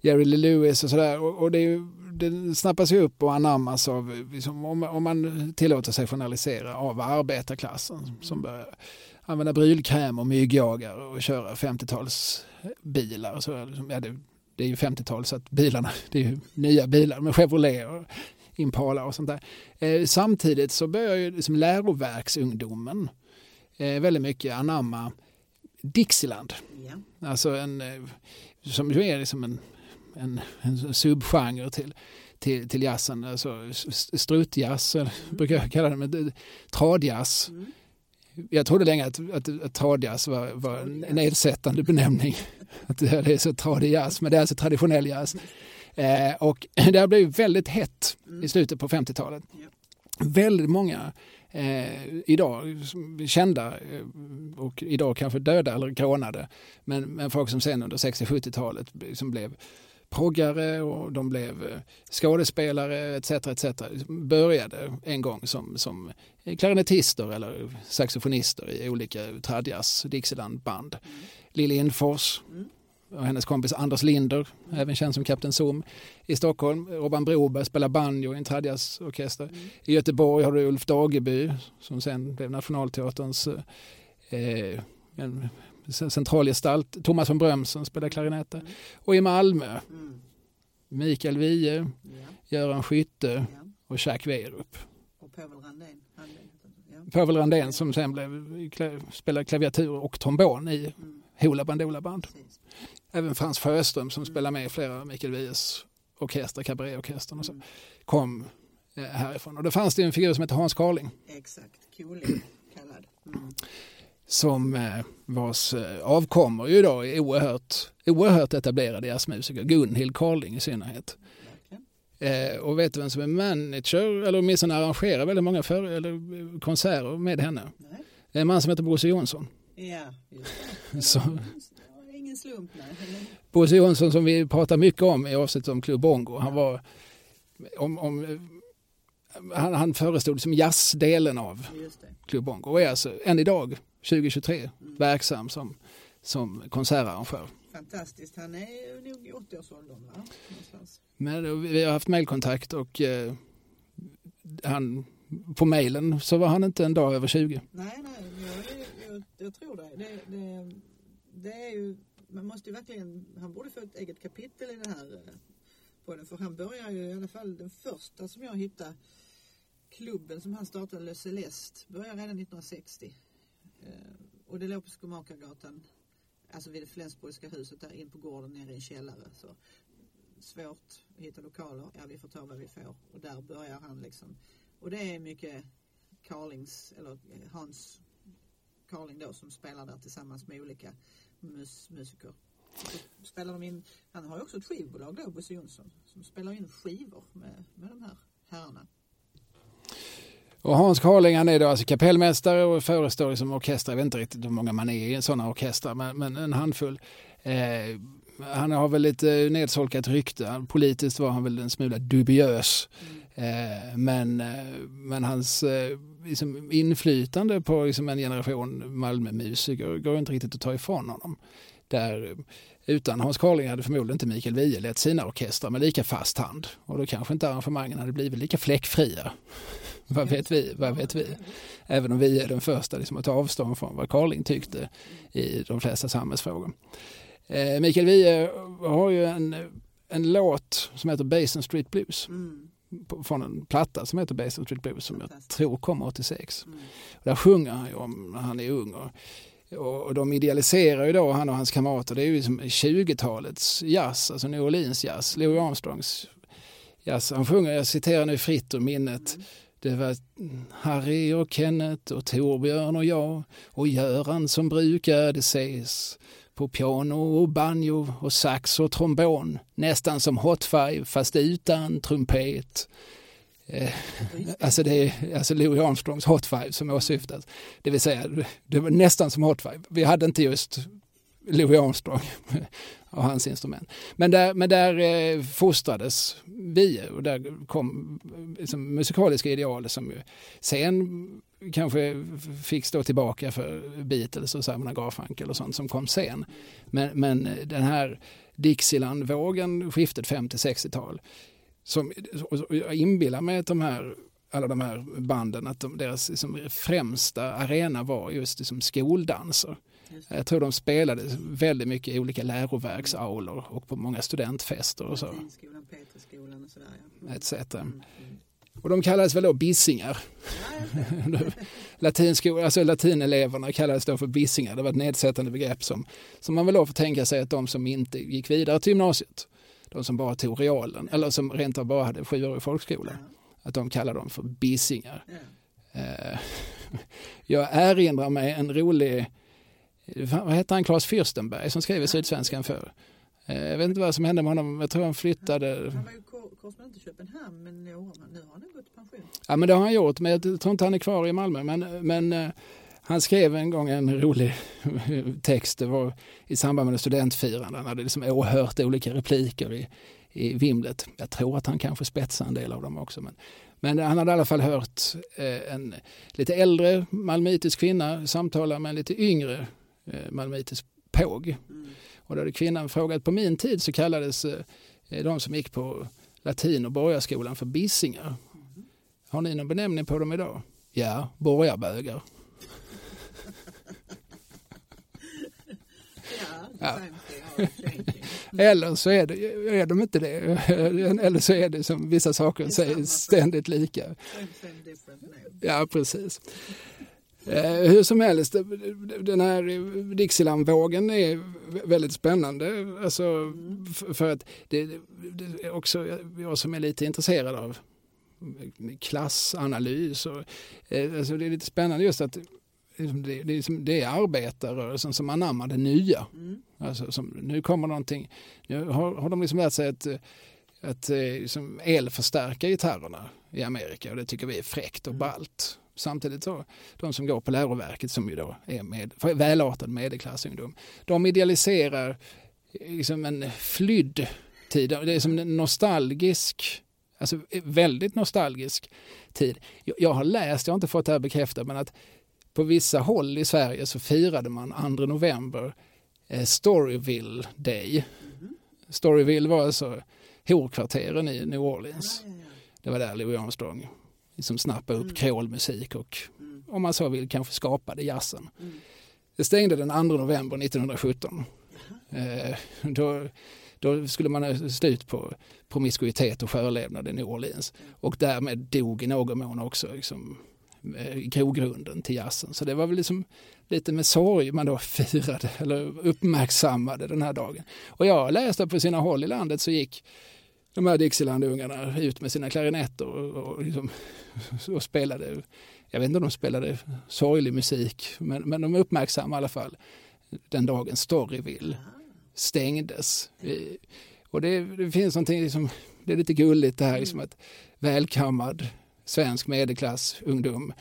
Jerry Lee Lewis och sådär. Och, och det, är ju, det snappas ju upp och anammas av, liksom, om, om man tillåter sig journalisera, av arbetarklassen som börjar använda brylkräm och myggjagare och köra 50-talsbilar. Så, liksom, ja, det, det är ju 50-tal så att bilarna, [laughs] det är ju nya bilar med Chevrolet och Impala och sånt där. Eh, samtidigt så börjar ju liksom läroverksungdomen eh, väldigt mycket anamma Dixieland. Ja. Alltså en, eh, som ju är liksom en, en, en subgenre till, till, till jazzen. Alltså strutjazz, mm. brukar jag kalla det, men tradjazz. Mm. Jag trodde länge att, att, att tradjazz var, var en nedsättande benämning. Att det är så tradig jazz, men det är alltså traditionell jazz. Eh, och [laughs] det har blivit väldigt hett i slutet på 50-talet. Väldigt många eh, idag kända eh, och idag kanske döda eller grånade, men, men folk som sen under 60-70-talet som blev proggare och de blev eh, skådespelare etc. etc. började en gång som, som klarinettister eller saxofonister i olika tradjazz, Dixielandband. Mm. Lille Infors mm. och hennes kompis Anders Linder, mm. även känd som Kapten Zoom i Stockholm. Robban Broberg spelar banjo i en tradjazzorkester. Mm. I Göteborg har du Ulf Dageby som sen blev Nationalteaterns eh, en centralgestalt. Thomas von Brömsen spelar klarinett mm. Och i Malmö, mm. Mikael Wiehe, ja. Göran Skytte ja. och Jack Werup. Och Povel Randén. Ja. Povel Randén som sen blev, spelade klaviatur och trombon i mm. Hoola Bandoola Band. Även Frans Sjöström som mm. spelar med i flera av Mikael Wiehes orkester, kabaréorkestern och så, mm. kom eh, härifrån. Och då fanns det en figur som hette Hans Carling. Exakt, Koling kallad. Mm som eh, vars eh, avkommor ju då är oerhört, oerhört etablerade jazzmusiker, Gunhild Carling i synnerhet. Eh, och vet du vem som är manager, eller åtminstone arrangerar väldigt många för, eller konserter med henne? Nej. Det är en man som heter Bosse Jonsson. Ja, just det. [laughs] Ingen slump, nej. Bosse Jonsson som vi pratar mycket om i avsnittet om Club Bongo, han var om, om han, han förestod som jazzdelen av Club Bongo och är alltså än idag 2023 mm. verksam som, som konsertarrangör. Fantastiskt, han är nog i 80-årsåldern va? Men vi har haft mejlkontakt och eh, han, på mejlen så var han inte en dag över 20. Nej, nej, jag, jag, jag tror det. Det, det. det, är ju, man måste ju verkligen, han borde få ett eget kapitel i det här eh, podden för han börjar ju i alla fall den första som jag hittade klubben som han startade, Le Celeste, började redan 1960. Eh, och det låg på Skomakargatan, alltså vid det Flensburgska huset där in på gården nere i en källare. Så svårt att hitta lokaler, ja vi får ta vad vi får. Och där börjar han liksom. Och det är mycket Carlings, eller eh, Hans Carling då som spelar där tillsammans med olika mus musiker. Så spelar de in, han har ju också ett skivbolag då, Bosse Jonsson, som spelar in skivor med, med de här herrarna. Och Hans Carling han är då alltså kapellmästare och förestår liksom orkestrar. Jag vet inte riktigt hur många man är i sådana orkestrar, men, men en handfull. Eh, han har väl lite nedsolkat rykte. Politiskt var han väl en smula dubiös. Eh, men, eh, men hans eh, liksom inflytande på liksom en generation Malmömusiker går inte riktigt att ta ifrån honom. Där, eh, utan Hans Carling hade förmodligen inte Mikael Wiehe lett sina orkestrar med lika fast hand. Och då kanske inte arrangemangen hade blivit lika fläckfria vad vet vi? Vad vet vi? Även om vi är den första liksom, att ta avstånd från vad Carling tyckte i de flesta samhällsfrågor. Eh, Mikael Wiehe har ju en, en låt som heter Basin Street Blues. Mm. Från en platta som heter Basin Street Blues som jag tror kom 86. Mm. Där sjunger han ju om när han är ung. Och, och de idealiserar ju då, han och hans kamrater, det är ju liksom 20-talets jazz, alltså New Orleans jazz, Louis Armstrongs jazz. Han sjunger, jag citerar nu fritt ur minnet, mm det var Harry och Kenneth och Torbjörn och jag och Göran som brukade ses på piano och banjo och sax och trombon. Nästan som Hot Five fast utan trumpet. Eh, alltså det är alltså Louis Armstrongs Hot Five som åsyftas. Det vill säga, det var nästan som Hot Five. Vi hade inte just Louis Armstrong och hans instrument. Men där, men där eh, fostrades vi och där kom liksom, musikaliska ideal som sen kanske fick stå tillbaka för Beatles och Simon Garfunkel och sånt som kom sen. Men, men den här Dixieland-vågen, skiftet 50-60-tal, som, jag inbillar mig att de här alla de här banden, att de, deras liksom, främsta arena var just liksom, skoldanser. Jag tror de spelade väldigt mycket i olika läroverksaulor och på många studentfester och så. Latinskolan, Peterskolan och sådär. Ja. Etc. Och de kallades väl då bissingar. [laughs] Latinsko, alltså latineleverna kallades då för bissingar. Det var ett nedsättande begrepp som, som man väl då får tänka sig att de som inte gick vidare till gymnasiet, de som bara tog realen, eller som rent av bara hade sjuårig folkskola, att de kallade dem för bissingar. Eh, [laughs] jag erinrar mig en rolig vad hette han, Claes Fürstenberg som skrev i Sydsvenskan förr. Eh, jag vet inte vad som hände med honom, jag tror han flyttade. Han var ju korrespondent i Köpenhamn men nu har han gått i pension. Ja men det har han gjort, men jag tror inte han är kvar i Malmö. Men, men eh, han skrev en gång en rolig [laughs] text, det var i samband med studentfirande. Han hade liksom åhört olika repliker i, i vimlet. Jag tror att han kanske spetsade en del av dem också. Men, men han hade i alla fall hört eh, en lite äldre malmöitisk kvinna samtala med en lite yngre malmöitisk påg. Mm. Och då hade kvinnan frågat, på min tid så kallades eh, de som gick på latin och borgarskolan för bissingar. Mm. Har ni någon benämning på dem idag? Ja, borgarbögar. [laughs] ja. [laughs] Eller så är, det, är de inte det. [laughs] Eller så är det som vissa saker säger ständigt lika. Ja, precis. Eh, hur som helst, den här Dixielandvågen är väldigt spännande. Alltså, för att det, det är också jag som är lite intresserad av klassanalys. Och, eh, alltså det är lite spännande just att liksom, det, det, är, det är arbetarrörelsen som anammar det nya. Mm. Alltså, som, nu kommer någonting, nu har, har de liksom lärt sig att, att liksom elförstärka gitarrerna i Amerika och det tycker vi är fräckt och mm. ballt. Samtidigt så, de som går på läroverket som ju då är med, välartad medelklassungdom, de idealiserar liksom en flydd tid. Det är som en nostalgisk, alltså väldigt nostalgisk tid. Jag har läst, jag har inte fått det här bekräftat, men att på vissa håll i Sverige så firade man 2 november eh, Storyville Day. Mm. Storyville var alltså horkvarteren i New Orleans. Det var där Louis Armstrong liksom snappa upp mm. krålmusik och mm. om man så vill kanske skapade jazzen. Mm. Det stängde den 2 november 1917. Eh, då, då skulle man ha slut på promiskuitet och förlevnad i New Orleans och därmed dog i någon mån också liksom, eh, grogrunden till jazzen. Så det var väl liksom lite med sorg man då [laughs] firade eller uppmärksammade den här dagen. Och jag läste på sina håll i landet så gick de här Dixieland-ungarna ut med sina klarinetter och, och, liksom, och, spelade, jag vet inte om de spelade sorglig musik, men, men de uppmärksammade i alla fall. Den dagen Storyville stängdes. Och det, det finns någonting, liksom, det är lite gulligt det här, liksom att välkammad svensk medelklass ungdom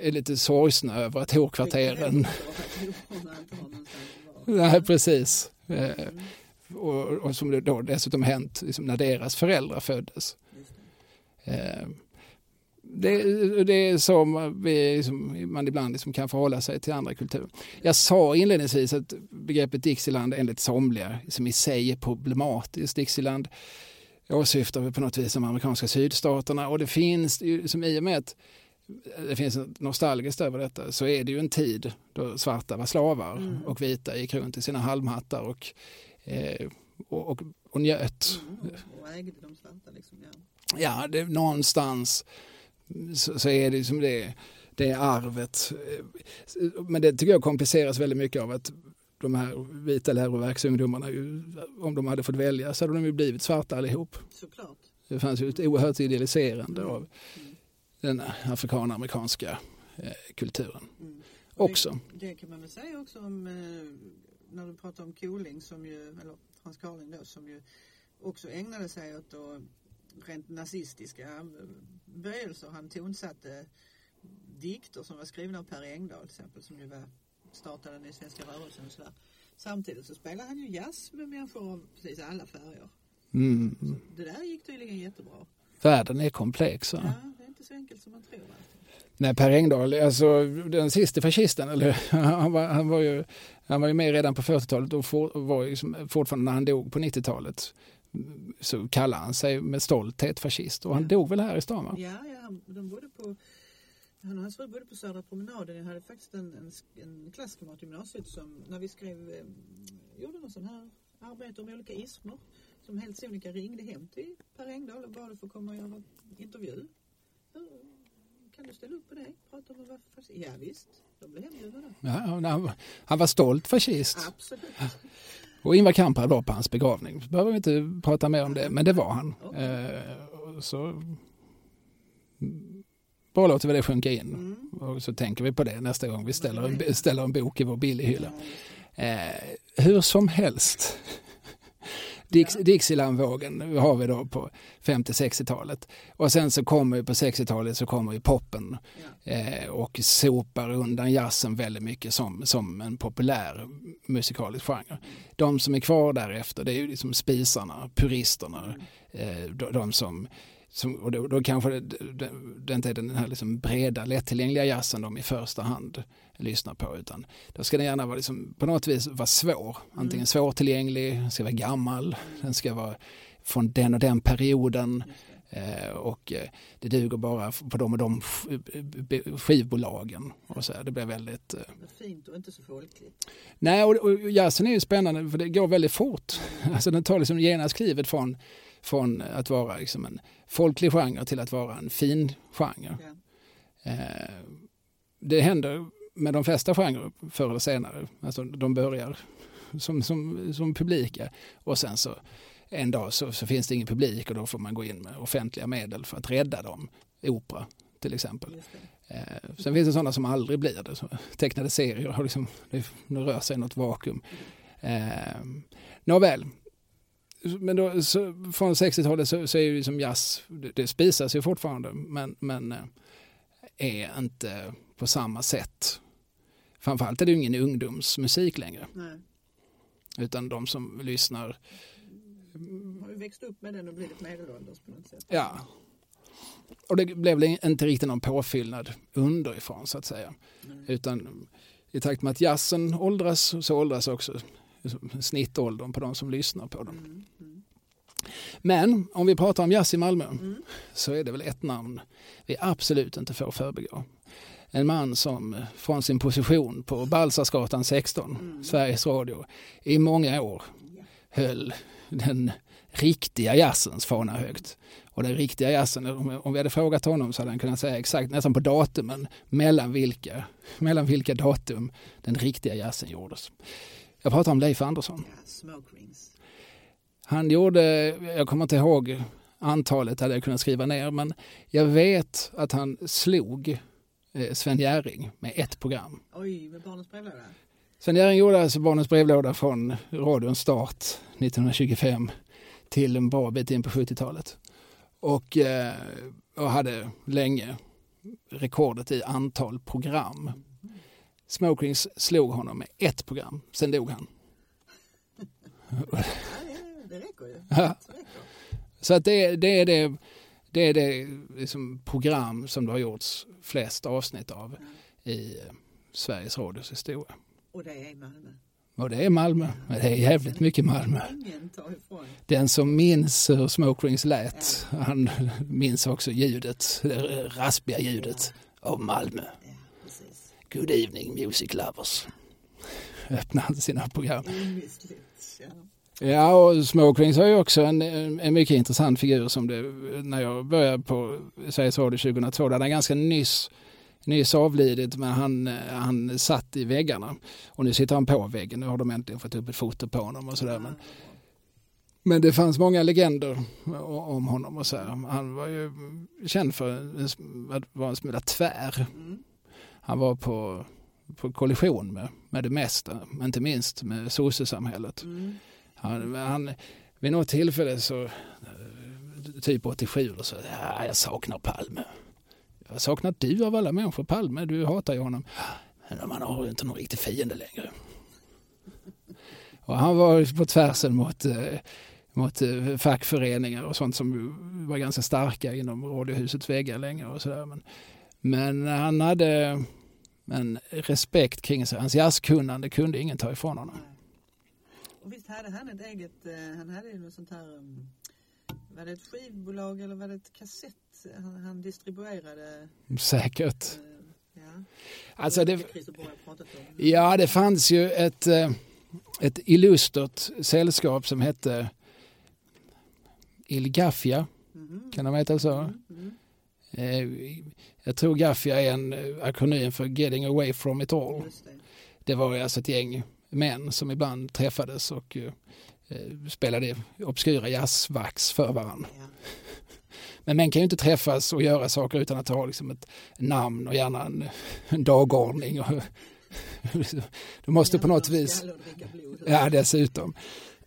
är lite sorgsna över att hårkvarteren... [laughs] Nej, precis. Mm och, och som det då dessutom hänt liksom, när deras föräldrar föddes. Eh, det, det, är så vi, liksom, man ibland liksom kan förhålla sig till andra kulturer. Jag sa inledningsvis att begreppet Dixieland enligt somliga som i sig är problematiskt. Dixieland åsyftar på något vis de amerikanska sydstaterna och det finns, som i och med att det finns nostalgiskt över detta så är det ju en tid då svarta var slavar mm. och vita gick runt i sina halmhattar och eh, och, och, och njöt. Mm, och ägde de svarta liksom, ja. Ja, det, någonstans så, så är det liksom det, det arvet. Men det tycker jag kompliceras väldigt mycket av att de här vita läroverksungdomarna, om de hade fått välja så hade de ju blivit svarta allihop. Såklart. Det fanns ju ett oerhört idealiserande mm. av den afrikanamerikanska eh, kulturen Mm. också. Det, det kan man väl säga också om eh, när du pratar om Koling som ju, eller Frans Karling då, som ju också ägnade sig åt då, rent nazistiska eh, böjelser. Han tonsatte dikter som var skrivna av Per Engdahl till exempel som ju var startade den svenska rörelsen och sådär. Samtidigt så spelade han ju jazz med människor av precis alla färger. Mm. Det där gick tydligen jättebra. Världen är komplex. Va? Ja, det är inte så enkelt som man tror. Nej, Per Engdahl, alltså den sista fascisten, eller, [laughs] han, var, han, var ju, han var ju med redan på 40-talet och for, var ju liksom, fortfarande när han dog på 90-talet så kallade han sig med stolthet fascist och han Ja. dog väl här i stan va? Ja, ja de bodde på han och hans fru bodde på Södra promenaden. Jag hade faktiskt en, en, en klasskamrat i gymnasiet som när vi skrev, eh, gjorde någon sån här arbete om olika ismer som helt sonika ringde hem till Per Engdahl och bad att få komma och göra intervju. "Hur- Kan du ställa upp på det? Prata om vad fast... Ja visst, de blev hembjudna. Ja, han, var stolt fascist. Absolut. [laughs] Och Ingvar Kamprad var på hans begravning. Behöver vi inte prata mer om det, men det var han. Okej. Eh, så bara låter vi det sjunka in. Mm. Och så tänker vi på det nästa gång vi ställer en, ställer en bok i vår billighylla. Eh, hur som helst. Dix, Dixielandvågen har vi då på 50-60-talet. Och sen så kommer ju på 60-talet så kommer ju poppen ja. eh, och sopar undan jazzen väldigt mycket som, som en populär musikalisk genre. De som är kvar därefter det är ju liksom spisarna, puristerna, eh, de, de som som, och då, då kanske det, det, inte är den här liksom breda, lättillgängliga jazzen de i första hand lyssnar på utan då ska den gärna vara liksom, på något vis vara svår. Antingen Mm. svårtillgänglig, den ska vara gammal, den ska vara från den och den perioden eh, och eh, det duger bara på de och de sk- skivbolagen. Och så här. Det blir väldigt... Eh, fint och inte så folkligt. Nej, och, och jazzen är ju spännande för det går väldigt fort. Alltså den tar liksom genast klivet från, från att vara liksom en folklig genre till att vara en fin genre. Ja. Eh, det händer med de flesta genrer förr eller senare. Alltså de börjar som, som, som publika och sen så en dag så, så finns det ingen publik och då får man gå in med offentliga medel för att rädda dem. Opera till exempel. Eh, sen finns det sådana som aldrig blir det. Så tecknade serier har liksom, det, det rör sig något vakuum. Eh, Nåväl. Men då, så, från 60-talet så, så är ju liksom jazz, det, det spisas ju fortfarande men, men eh, är inte på samma sätt. Framförallt är det ju ingen ungdomsmusik längre Nej. utan de som lyssnar, Har ju växt upp med den och blivit medelålders på något sätt. ja. Och det blev väl inte riktigt någon påfyllnad underifrån så att säga. Mm. Utan i takt med att jazzen åldras så åldras också snittåldern på de som lyssnar på den. Mm. Mm. Men om vi pratar om jazz i Malmö Mm. så är det väl ett namn vi absolut inte får förbigå. En man som från sin position på Balsarsgatan 16, Mm. Sveriges Radio, i många år höll den riktiga jazzens fana högt. Och den riktiga jazzen, om om vi hade frågat honom så hade han kunnat säga exakt nästan på datumen mellan vilka, mellan vilka datum den riktiga jazzen gjordes. Jag pratar om Leif Andersson. Han gjorde, jag kommer inte ihåg antalet hade jag kunnat skriva ner, men jag vet att han slog eh, Sven Jerring med ett program. Oj, med barnens brevlåda. Sven Jerring gjorde alltså Barnens brevlåda från radions start 1925 till en bra bit in på 70-talet. Och, eh, och hade länge rekordet i antal program. Smoke Rings slog honom med ett program, sen dog han. Ja, det, räcker ju. Ja. Så att det, det är det, det, är det liksom program som det har gjorts flest avsnitt av i eh, Sveriges Radios historia. Och det är Malmö. Och det är Malmö. Men Det är jävligt mycket Malmö. Den som minns hur Smoke Rings lät, han minns också ljudet, det raspiga ljudet av Malmö. Good evening music lovers. Öppnar han sina program. Ja. Och Smoke Rings har ju också en, en mycket intressant figur som det, när jag började på Sveriges Radio 2002, där han ganska nyss, nyss avlidit, men han, han satt i väggarna. Och nu sitter han på väggen, nu har de äntligen fått upp ett foto på honom och sådär. Men Men det fanns många legender om honom och så här. Han var ju känd för att vara en smula tvär. Mm. Han var på, på kollision med, med det mesta, inte minst med sossesamhället. Mm. Han, han, vid något tillfälle så, eh, typ 87, så ja, jag saknar Palme. Jag saknar du av alla människor Palme, du hatar ju honom. Men man har ju inte någon riktig fiende längre. Och han var på tvärsen mot, eh, mot eh, fackföreningar och sånt som var ganska starka inom radiohusets väggar länge och sådär. Men, men han hade en respekt kring sig. Hans jazzkunnande kunde ingen ta ifrån honom. Och visst hade han ett eget, eh, han hade ju något sånt här, um, var det ett skivbolag eller var det ett kassett han, han distribuerade? Säkert. eh, Ja. Alltså det, ja, det fanns ju ett, eh, ett illustert sällskap som hette Ilgafia. Mhm. Kan de heta så? Mm, mm. Eh, Jag tror Gaffia är en eh, akronym för Getting Away From It All. Det. Det var alltså ett gäng män som ibland träffades och eh, spelade obskyra jazzvax för varandra. Ja. [laughs] Men män kan ju inte träffas och göra saker utan att ha liksom ett namn och gärna en, [laughs] en dagordning. Och, [laughs] du måste på något vis... Ja, dessutom.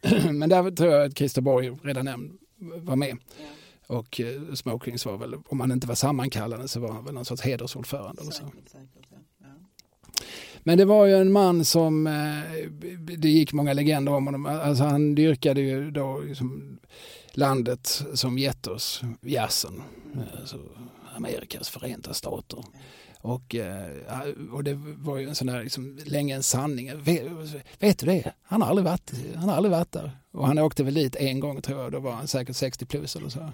[clears throat] Men där tror jag att Christer Borg redan nämnd var med. Ja, Och eh, Smokings var väl, om han inte var sammankallande så var han väl någon sorts hedersordförande. Och så. säkert, säkert. Ja. Ja. Men det var ju en man som, eh, det gick många legender om honom. Alltså han dyrkade ju då liksom landet som gett oss jazzen. Alltså Amerikas förenta stater. Och, eh, och det var ju en sån där, liksom, länge en sanning. Vet, vet du det? Han har, aldrig varit, han har aldrig varit där. Och han åkte väl dit en gång tror jag. Då var han säkert 60 plus eller så. [laughs]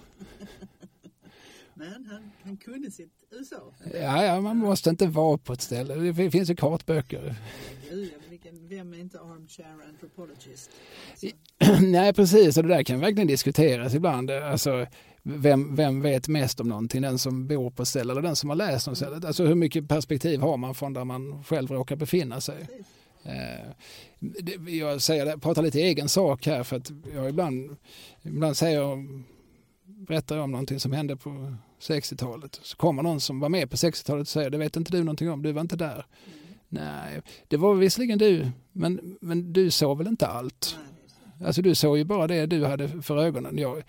Men han, han kunde sitt USA. Ja, ja, man måste inte vara på ett ställe. Det finns ju kartböcker. Vem är inte armchair anthropologist? [clears throat] Nej, precis. Och det där kan verkligen diskuteras ibland. Alltså, vem, vem vet mest om någonting? Den som bor på stället eller den som har läst om stället? Alltså hur mycket perspektiv har man från där man själv råkar befinna sig? Eh, jag säger det, pratar lite egen sak här för att jag ibland, ibland säger jag, berättar jag om någonting som hände på 60-talet. Så kommer någon som var med på 60-talet och säger det vet inte du någonting om, du var inte där. Mm. Nej, det var visserligen du, men, men du såg väl inte allt? Alltså du såg ju bara det du hade för ögonen. Jag,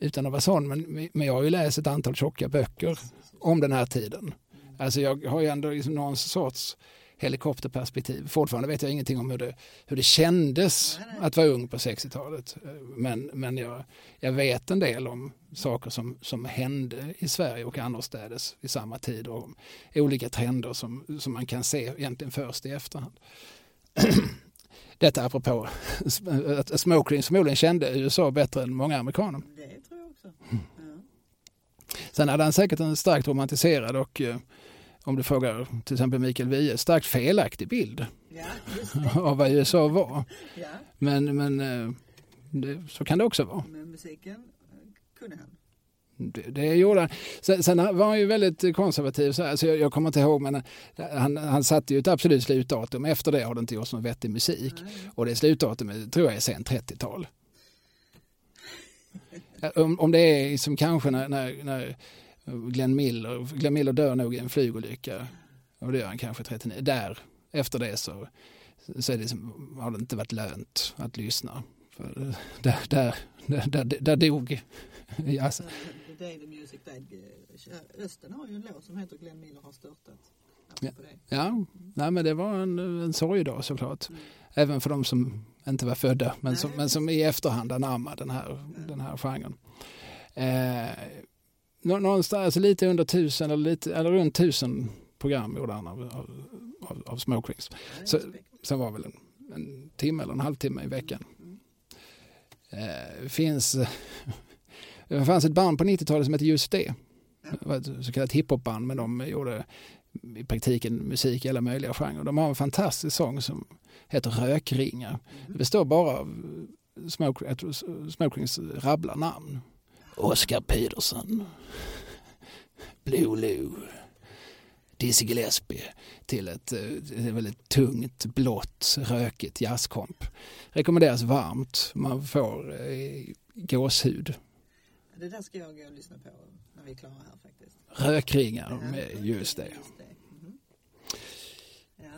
utan att vara sån, men, men jag har ju läst ett antal tjocka böcker om den här tiden. Alltså jag har ju ändå liksom någon sorts helikopterperspektiv. Fortfarande vet jag ingenting om hur det, hur det kändes att vara ung på 60-talet. Men, men jag, jag vet en del om saker som, som hände i Sverige och annorstädes i samma tid och om olika trender som, som man kan se egentligen först i efterhand. [clears throat] Detta apropå att Smoking förmodligen kände USA bättre än många amerikaner. Det också. [laughs] Ja. Sen hade han säkert en starkt romantiserad och eh, om du frågar till exempel Mikael Wiehe, starkt felaktig bild ja, [laughs] av vad USA var. Ja, Men, men eh, det, så kan det också vara. men musiken eh, kunde han. Det, det gjorde han. Sen, sen var han ju väldigt konservativ. Så här, så jag, jag kommer inte ihåg, men han, han satte ju ett absolut slutdatum. Efter det har det inte gjorts någon vettig musik. Nej. Och det slutdatumet tror jag är sent 30-tal. Om, om det är som kanske när, när, när Glenn Miller, Glenn Miller dör nog i en flygolycka. Och det gör han kanske 39. Där, efter det så, så är det som, har det inte varit lönt att lyssna. För där, där, där, där, där dog jazzen. Så, The Day the Music Died. eh, Östen har ju en låt som heter Glenn Miller har störtat. Ja. Ja, nej, men det var en, en sorgedag såklart. Mm. Även för de som inte var födda, men som, men som i efterhand anammade den här, den här genren. Eh, nå- någonstans, alltså lite under tusen eller, lite, eller runt tusen program gjorde han av, av, av, av är Så-. Sen var väl en, en timme eller en halvtimme i veckan. Mm. Eh, finns, [laughs] det fanns ett band på 90-talet som hette Just det. Det var ett så kallat hiphopband men de gjorde i praktiken musik i alla möjliga genrer. De har en fantastisk sång som heter Rökringar. Det Mhm. består bara av Smoke, Smokings rabblar namn. Oscar Peterson, Blue Lou, Dizzy Gillespie till ett, eh, ett väldigt tungt, blått, rökigt jazzkomp. Rekommenderas varmt. Man får eh, gåshud. Det där ska jag gå och lyssna på när vi är klara här faktiskt. Rökringar med just det. Mhm. Ja.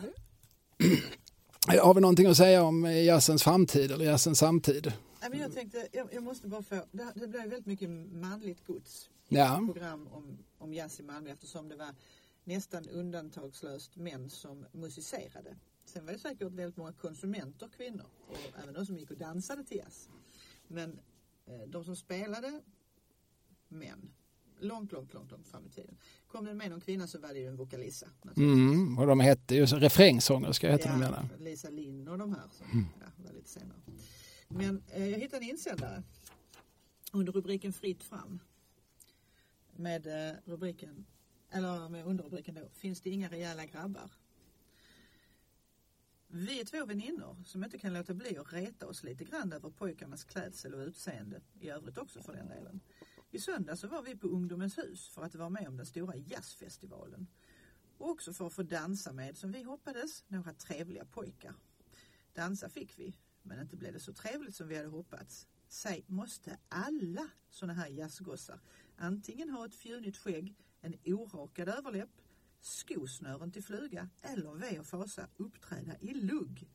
Har vi någonting att säga om jazzens framtid eller jazzens samtid? Jag tänkte, jag, måste bara få, det, det blev väldigt mycket manligt gods Ja. program om, om jazz i Malmö eftersom det var nästan undantagslöst män som musicerade. Sen var det säkert väldigt många konsumenter, kvinnor, och även de som gick och dansade till jazz. Men eh, de som spelade, män, långt, långt, långt, långt fram i tiden. Kom det med någon kvinna så var det ju en vokalissa. Mm, och de hette ju så- refrängsångerska hette de Ja, gärna. Lisa Linn och de här som Mm. ja, var lite senare. Men eh, jag hittade en insändare under rubriken Fritt fram. Med eh, rubriken, eller med underrubriken då, Finns det inga rejäla grabbar? Vi är två väninnor som inte kan låta bli att reta oss lite grann över pojkarnas klädsel och utseende, i övrigt också för den delen. I söndag så var vi på Ungdomens hus för att vara med om den stora jazzfestivalen. Och också för att få dansa med, som vi hoppades, några trevliga pojkar. Dansa fick vi, men inte blev det så trevligt som vi hade hoppats. Säg, måste alla såna här jazzgossar antingen ha ett fjunigt skägg, en orakad överläpp, skosnören till fluga eller ve och fasa uppträda i lugg?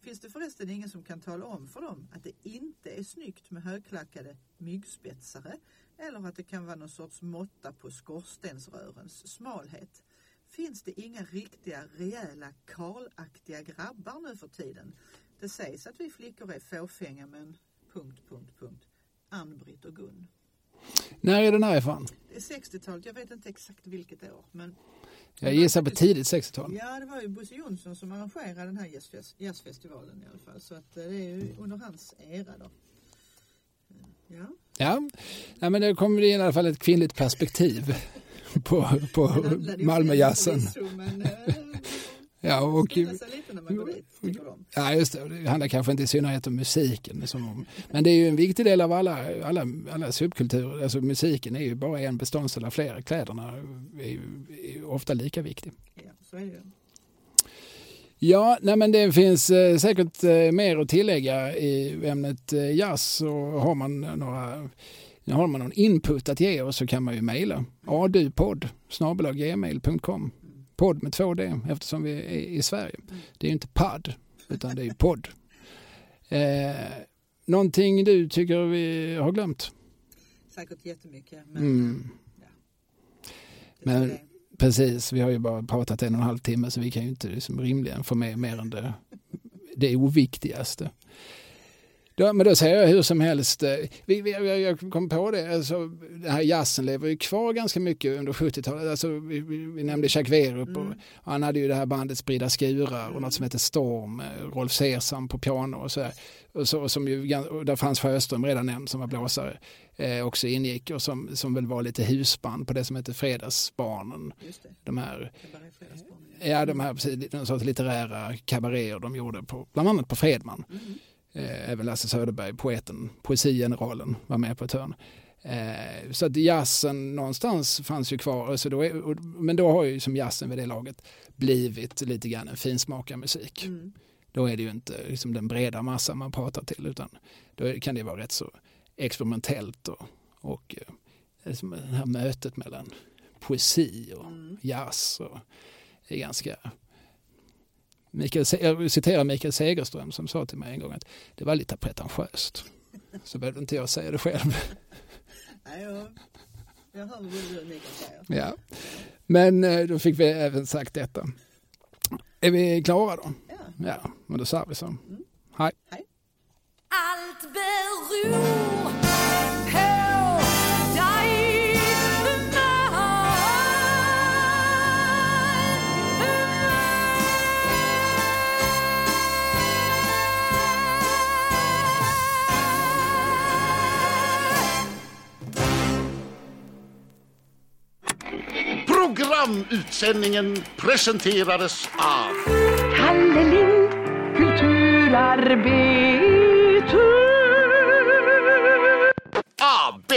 Finns det förresten ingen som kan tala om för dem att det inte är snyggt med högklackade myggspetsare eller att det kan vara någon sorts måtta på skorstensrörens smalhet? Finns det inga riktiga rejäla karlaktiga grabbar nu för tiden? Det sägs att vi flickor är fåfänga men... Punkt, punkt, punkt. Ann-Britt och Gun. När är den här ifrån? Det är 60-talet, jag vet inte exakt vilket år. Men Jag gissar på tidigt 60-tal. ja, det var ju Bosse Jonsson som arrangerade den här jazzfest, jazzfestivalen i alla fall. Så att eh, det är ju under hans era då. Ja, Ja, ja men det kommer i alla fall ett kvinnligt perspektiv [laughs] på, på Malmöjazzen. Men eh, [laughs] Ja, och, dit, ja, just det. Det handlar kanske inte i synnerhet om musiken. Som men det är ju en viktig del av alla, alla, alla subkulturer. Alltså musiken är ju bara en beståndsdel av flera. Kläderna är ju, är ofta lika viktig. Ja, så är det ju. Ja, nej men det finns eh, säkert eh, mer att tillägga i ämnet eh, jazz. Så har man några har man någon input att ge oss så kan man ju mejla adupodd snabelaggmail.com podd med två D eftersom vi är i Sverige. Det är ju inte padd utan det är podd. Eh, någonting du tycker vi har glömt? Säkert jättemycket. Men, Mm. är Men-. Precis, vi har ju bara pratat en och en halv timme så vi kan ju inte liksom rimligen få med mer än det, det oviktigaste. Då, men då säger jag hur som helst, eh, vi, vi, jag, kom på det, alltså, den här jazzen lever ju kvar ganska mycket under 70-talet. Alltså, vi, vi, nämnde Jacques Werup och Mm. han hade ju det här bandet Sprida skurar och något som heter Storm, eh, Rolf Sesam på piano och så, där. och så som ju, och där Frans Sjöström redan nämnd som var blåsare eh, också ingick och som, som väl var lite husband på det som heter Fredagsbarnen. De här, ja, de här precis, någon sorts litterära kabaréer de gjorde på, bland annat på Fredman. Mm. Eh, även Lasse Söderberg, poeten, poesigeneralen, var med på ett hörn. Eh, så att jazzen någonstans fanns ju kvar. Så då är, och, men då har ju som jazzen vid det laget blivit lite grann en finsmakarmusik. Mm. Då är det ju inte liksom den breda massan man pratar till utan då kan det vara rätt så experimentellt och, och eh, det här mötet mellan poesi och Mm. jazz och är ganska Mikael, jag citerar Mikael Segerström som sa till mig en gång att det var lite pretentiöst. Så behövde inte jag säga det själv. Nej, jag, jag hör vad Mikael säger. Ja. Men eh, då fick vi även sagt detta. Är vi klara då? Ja. Ja, men då sa vi så. Mm. Hej. Allt beror på dig Programutsändningen presenterades av Kalle Lind, kulturarbetare AB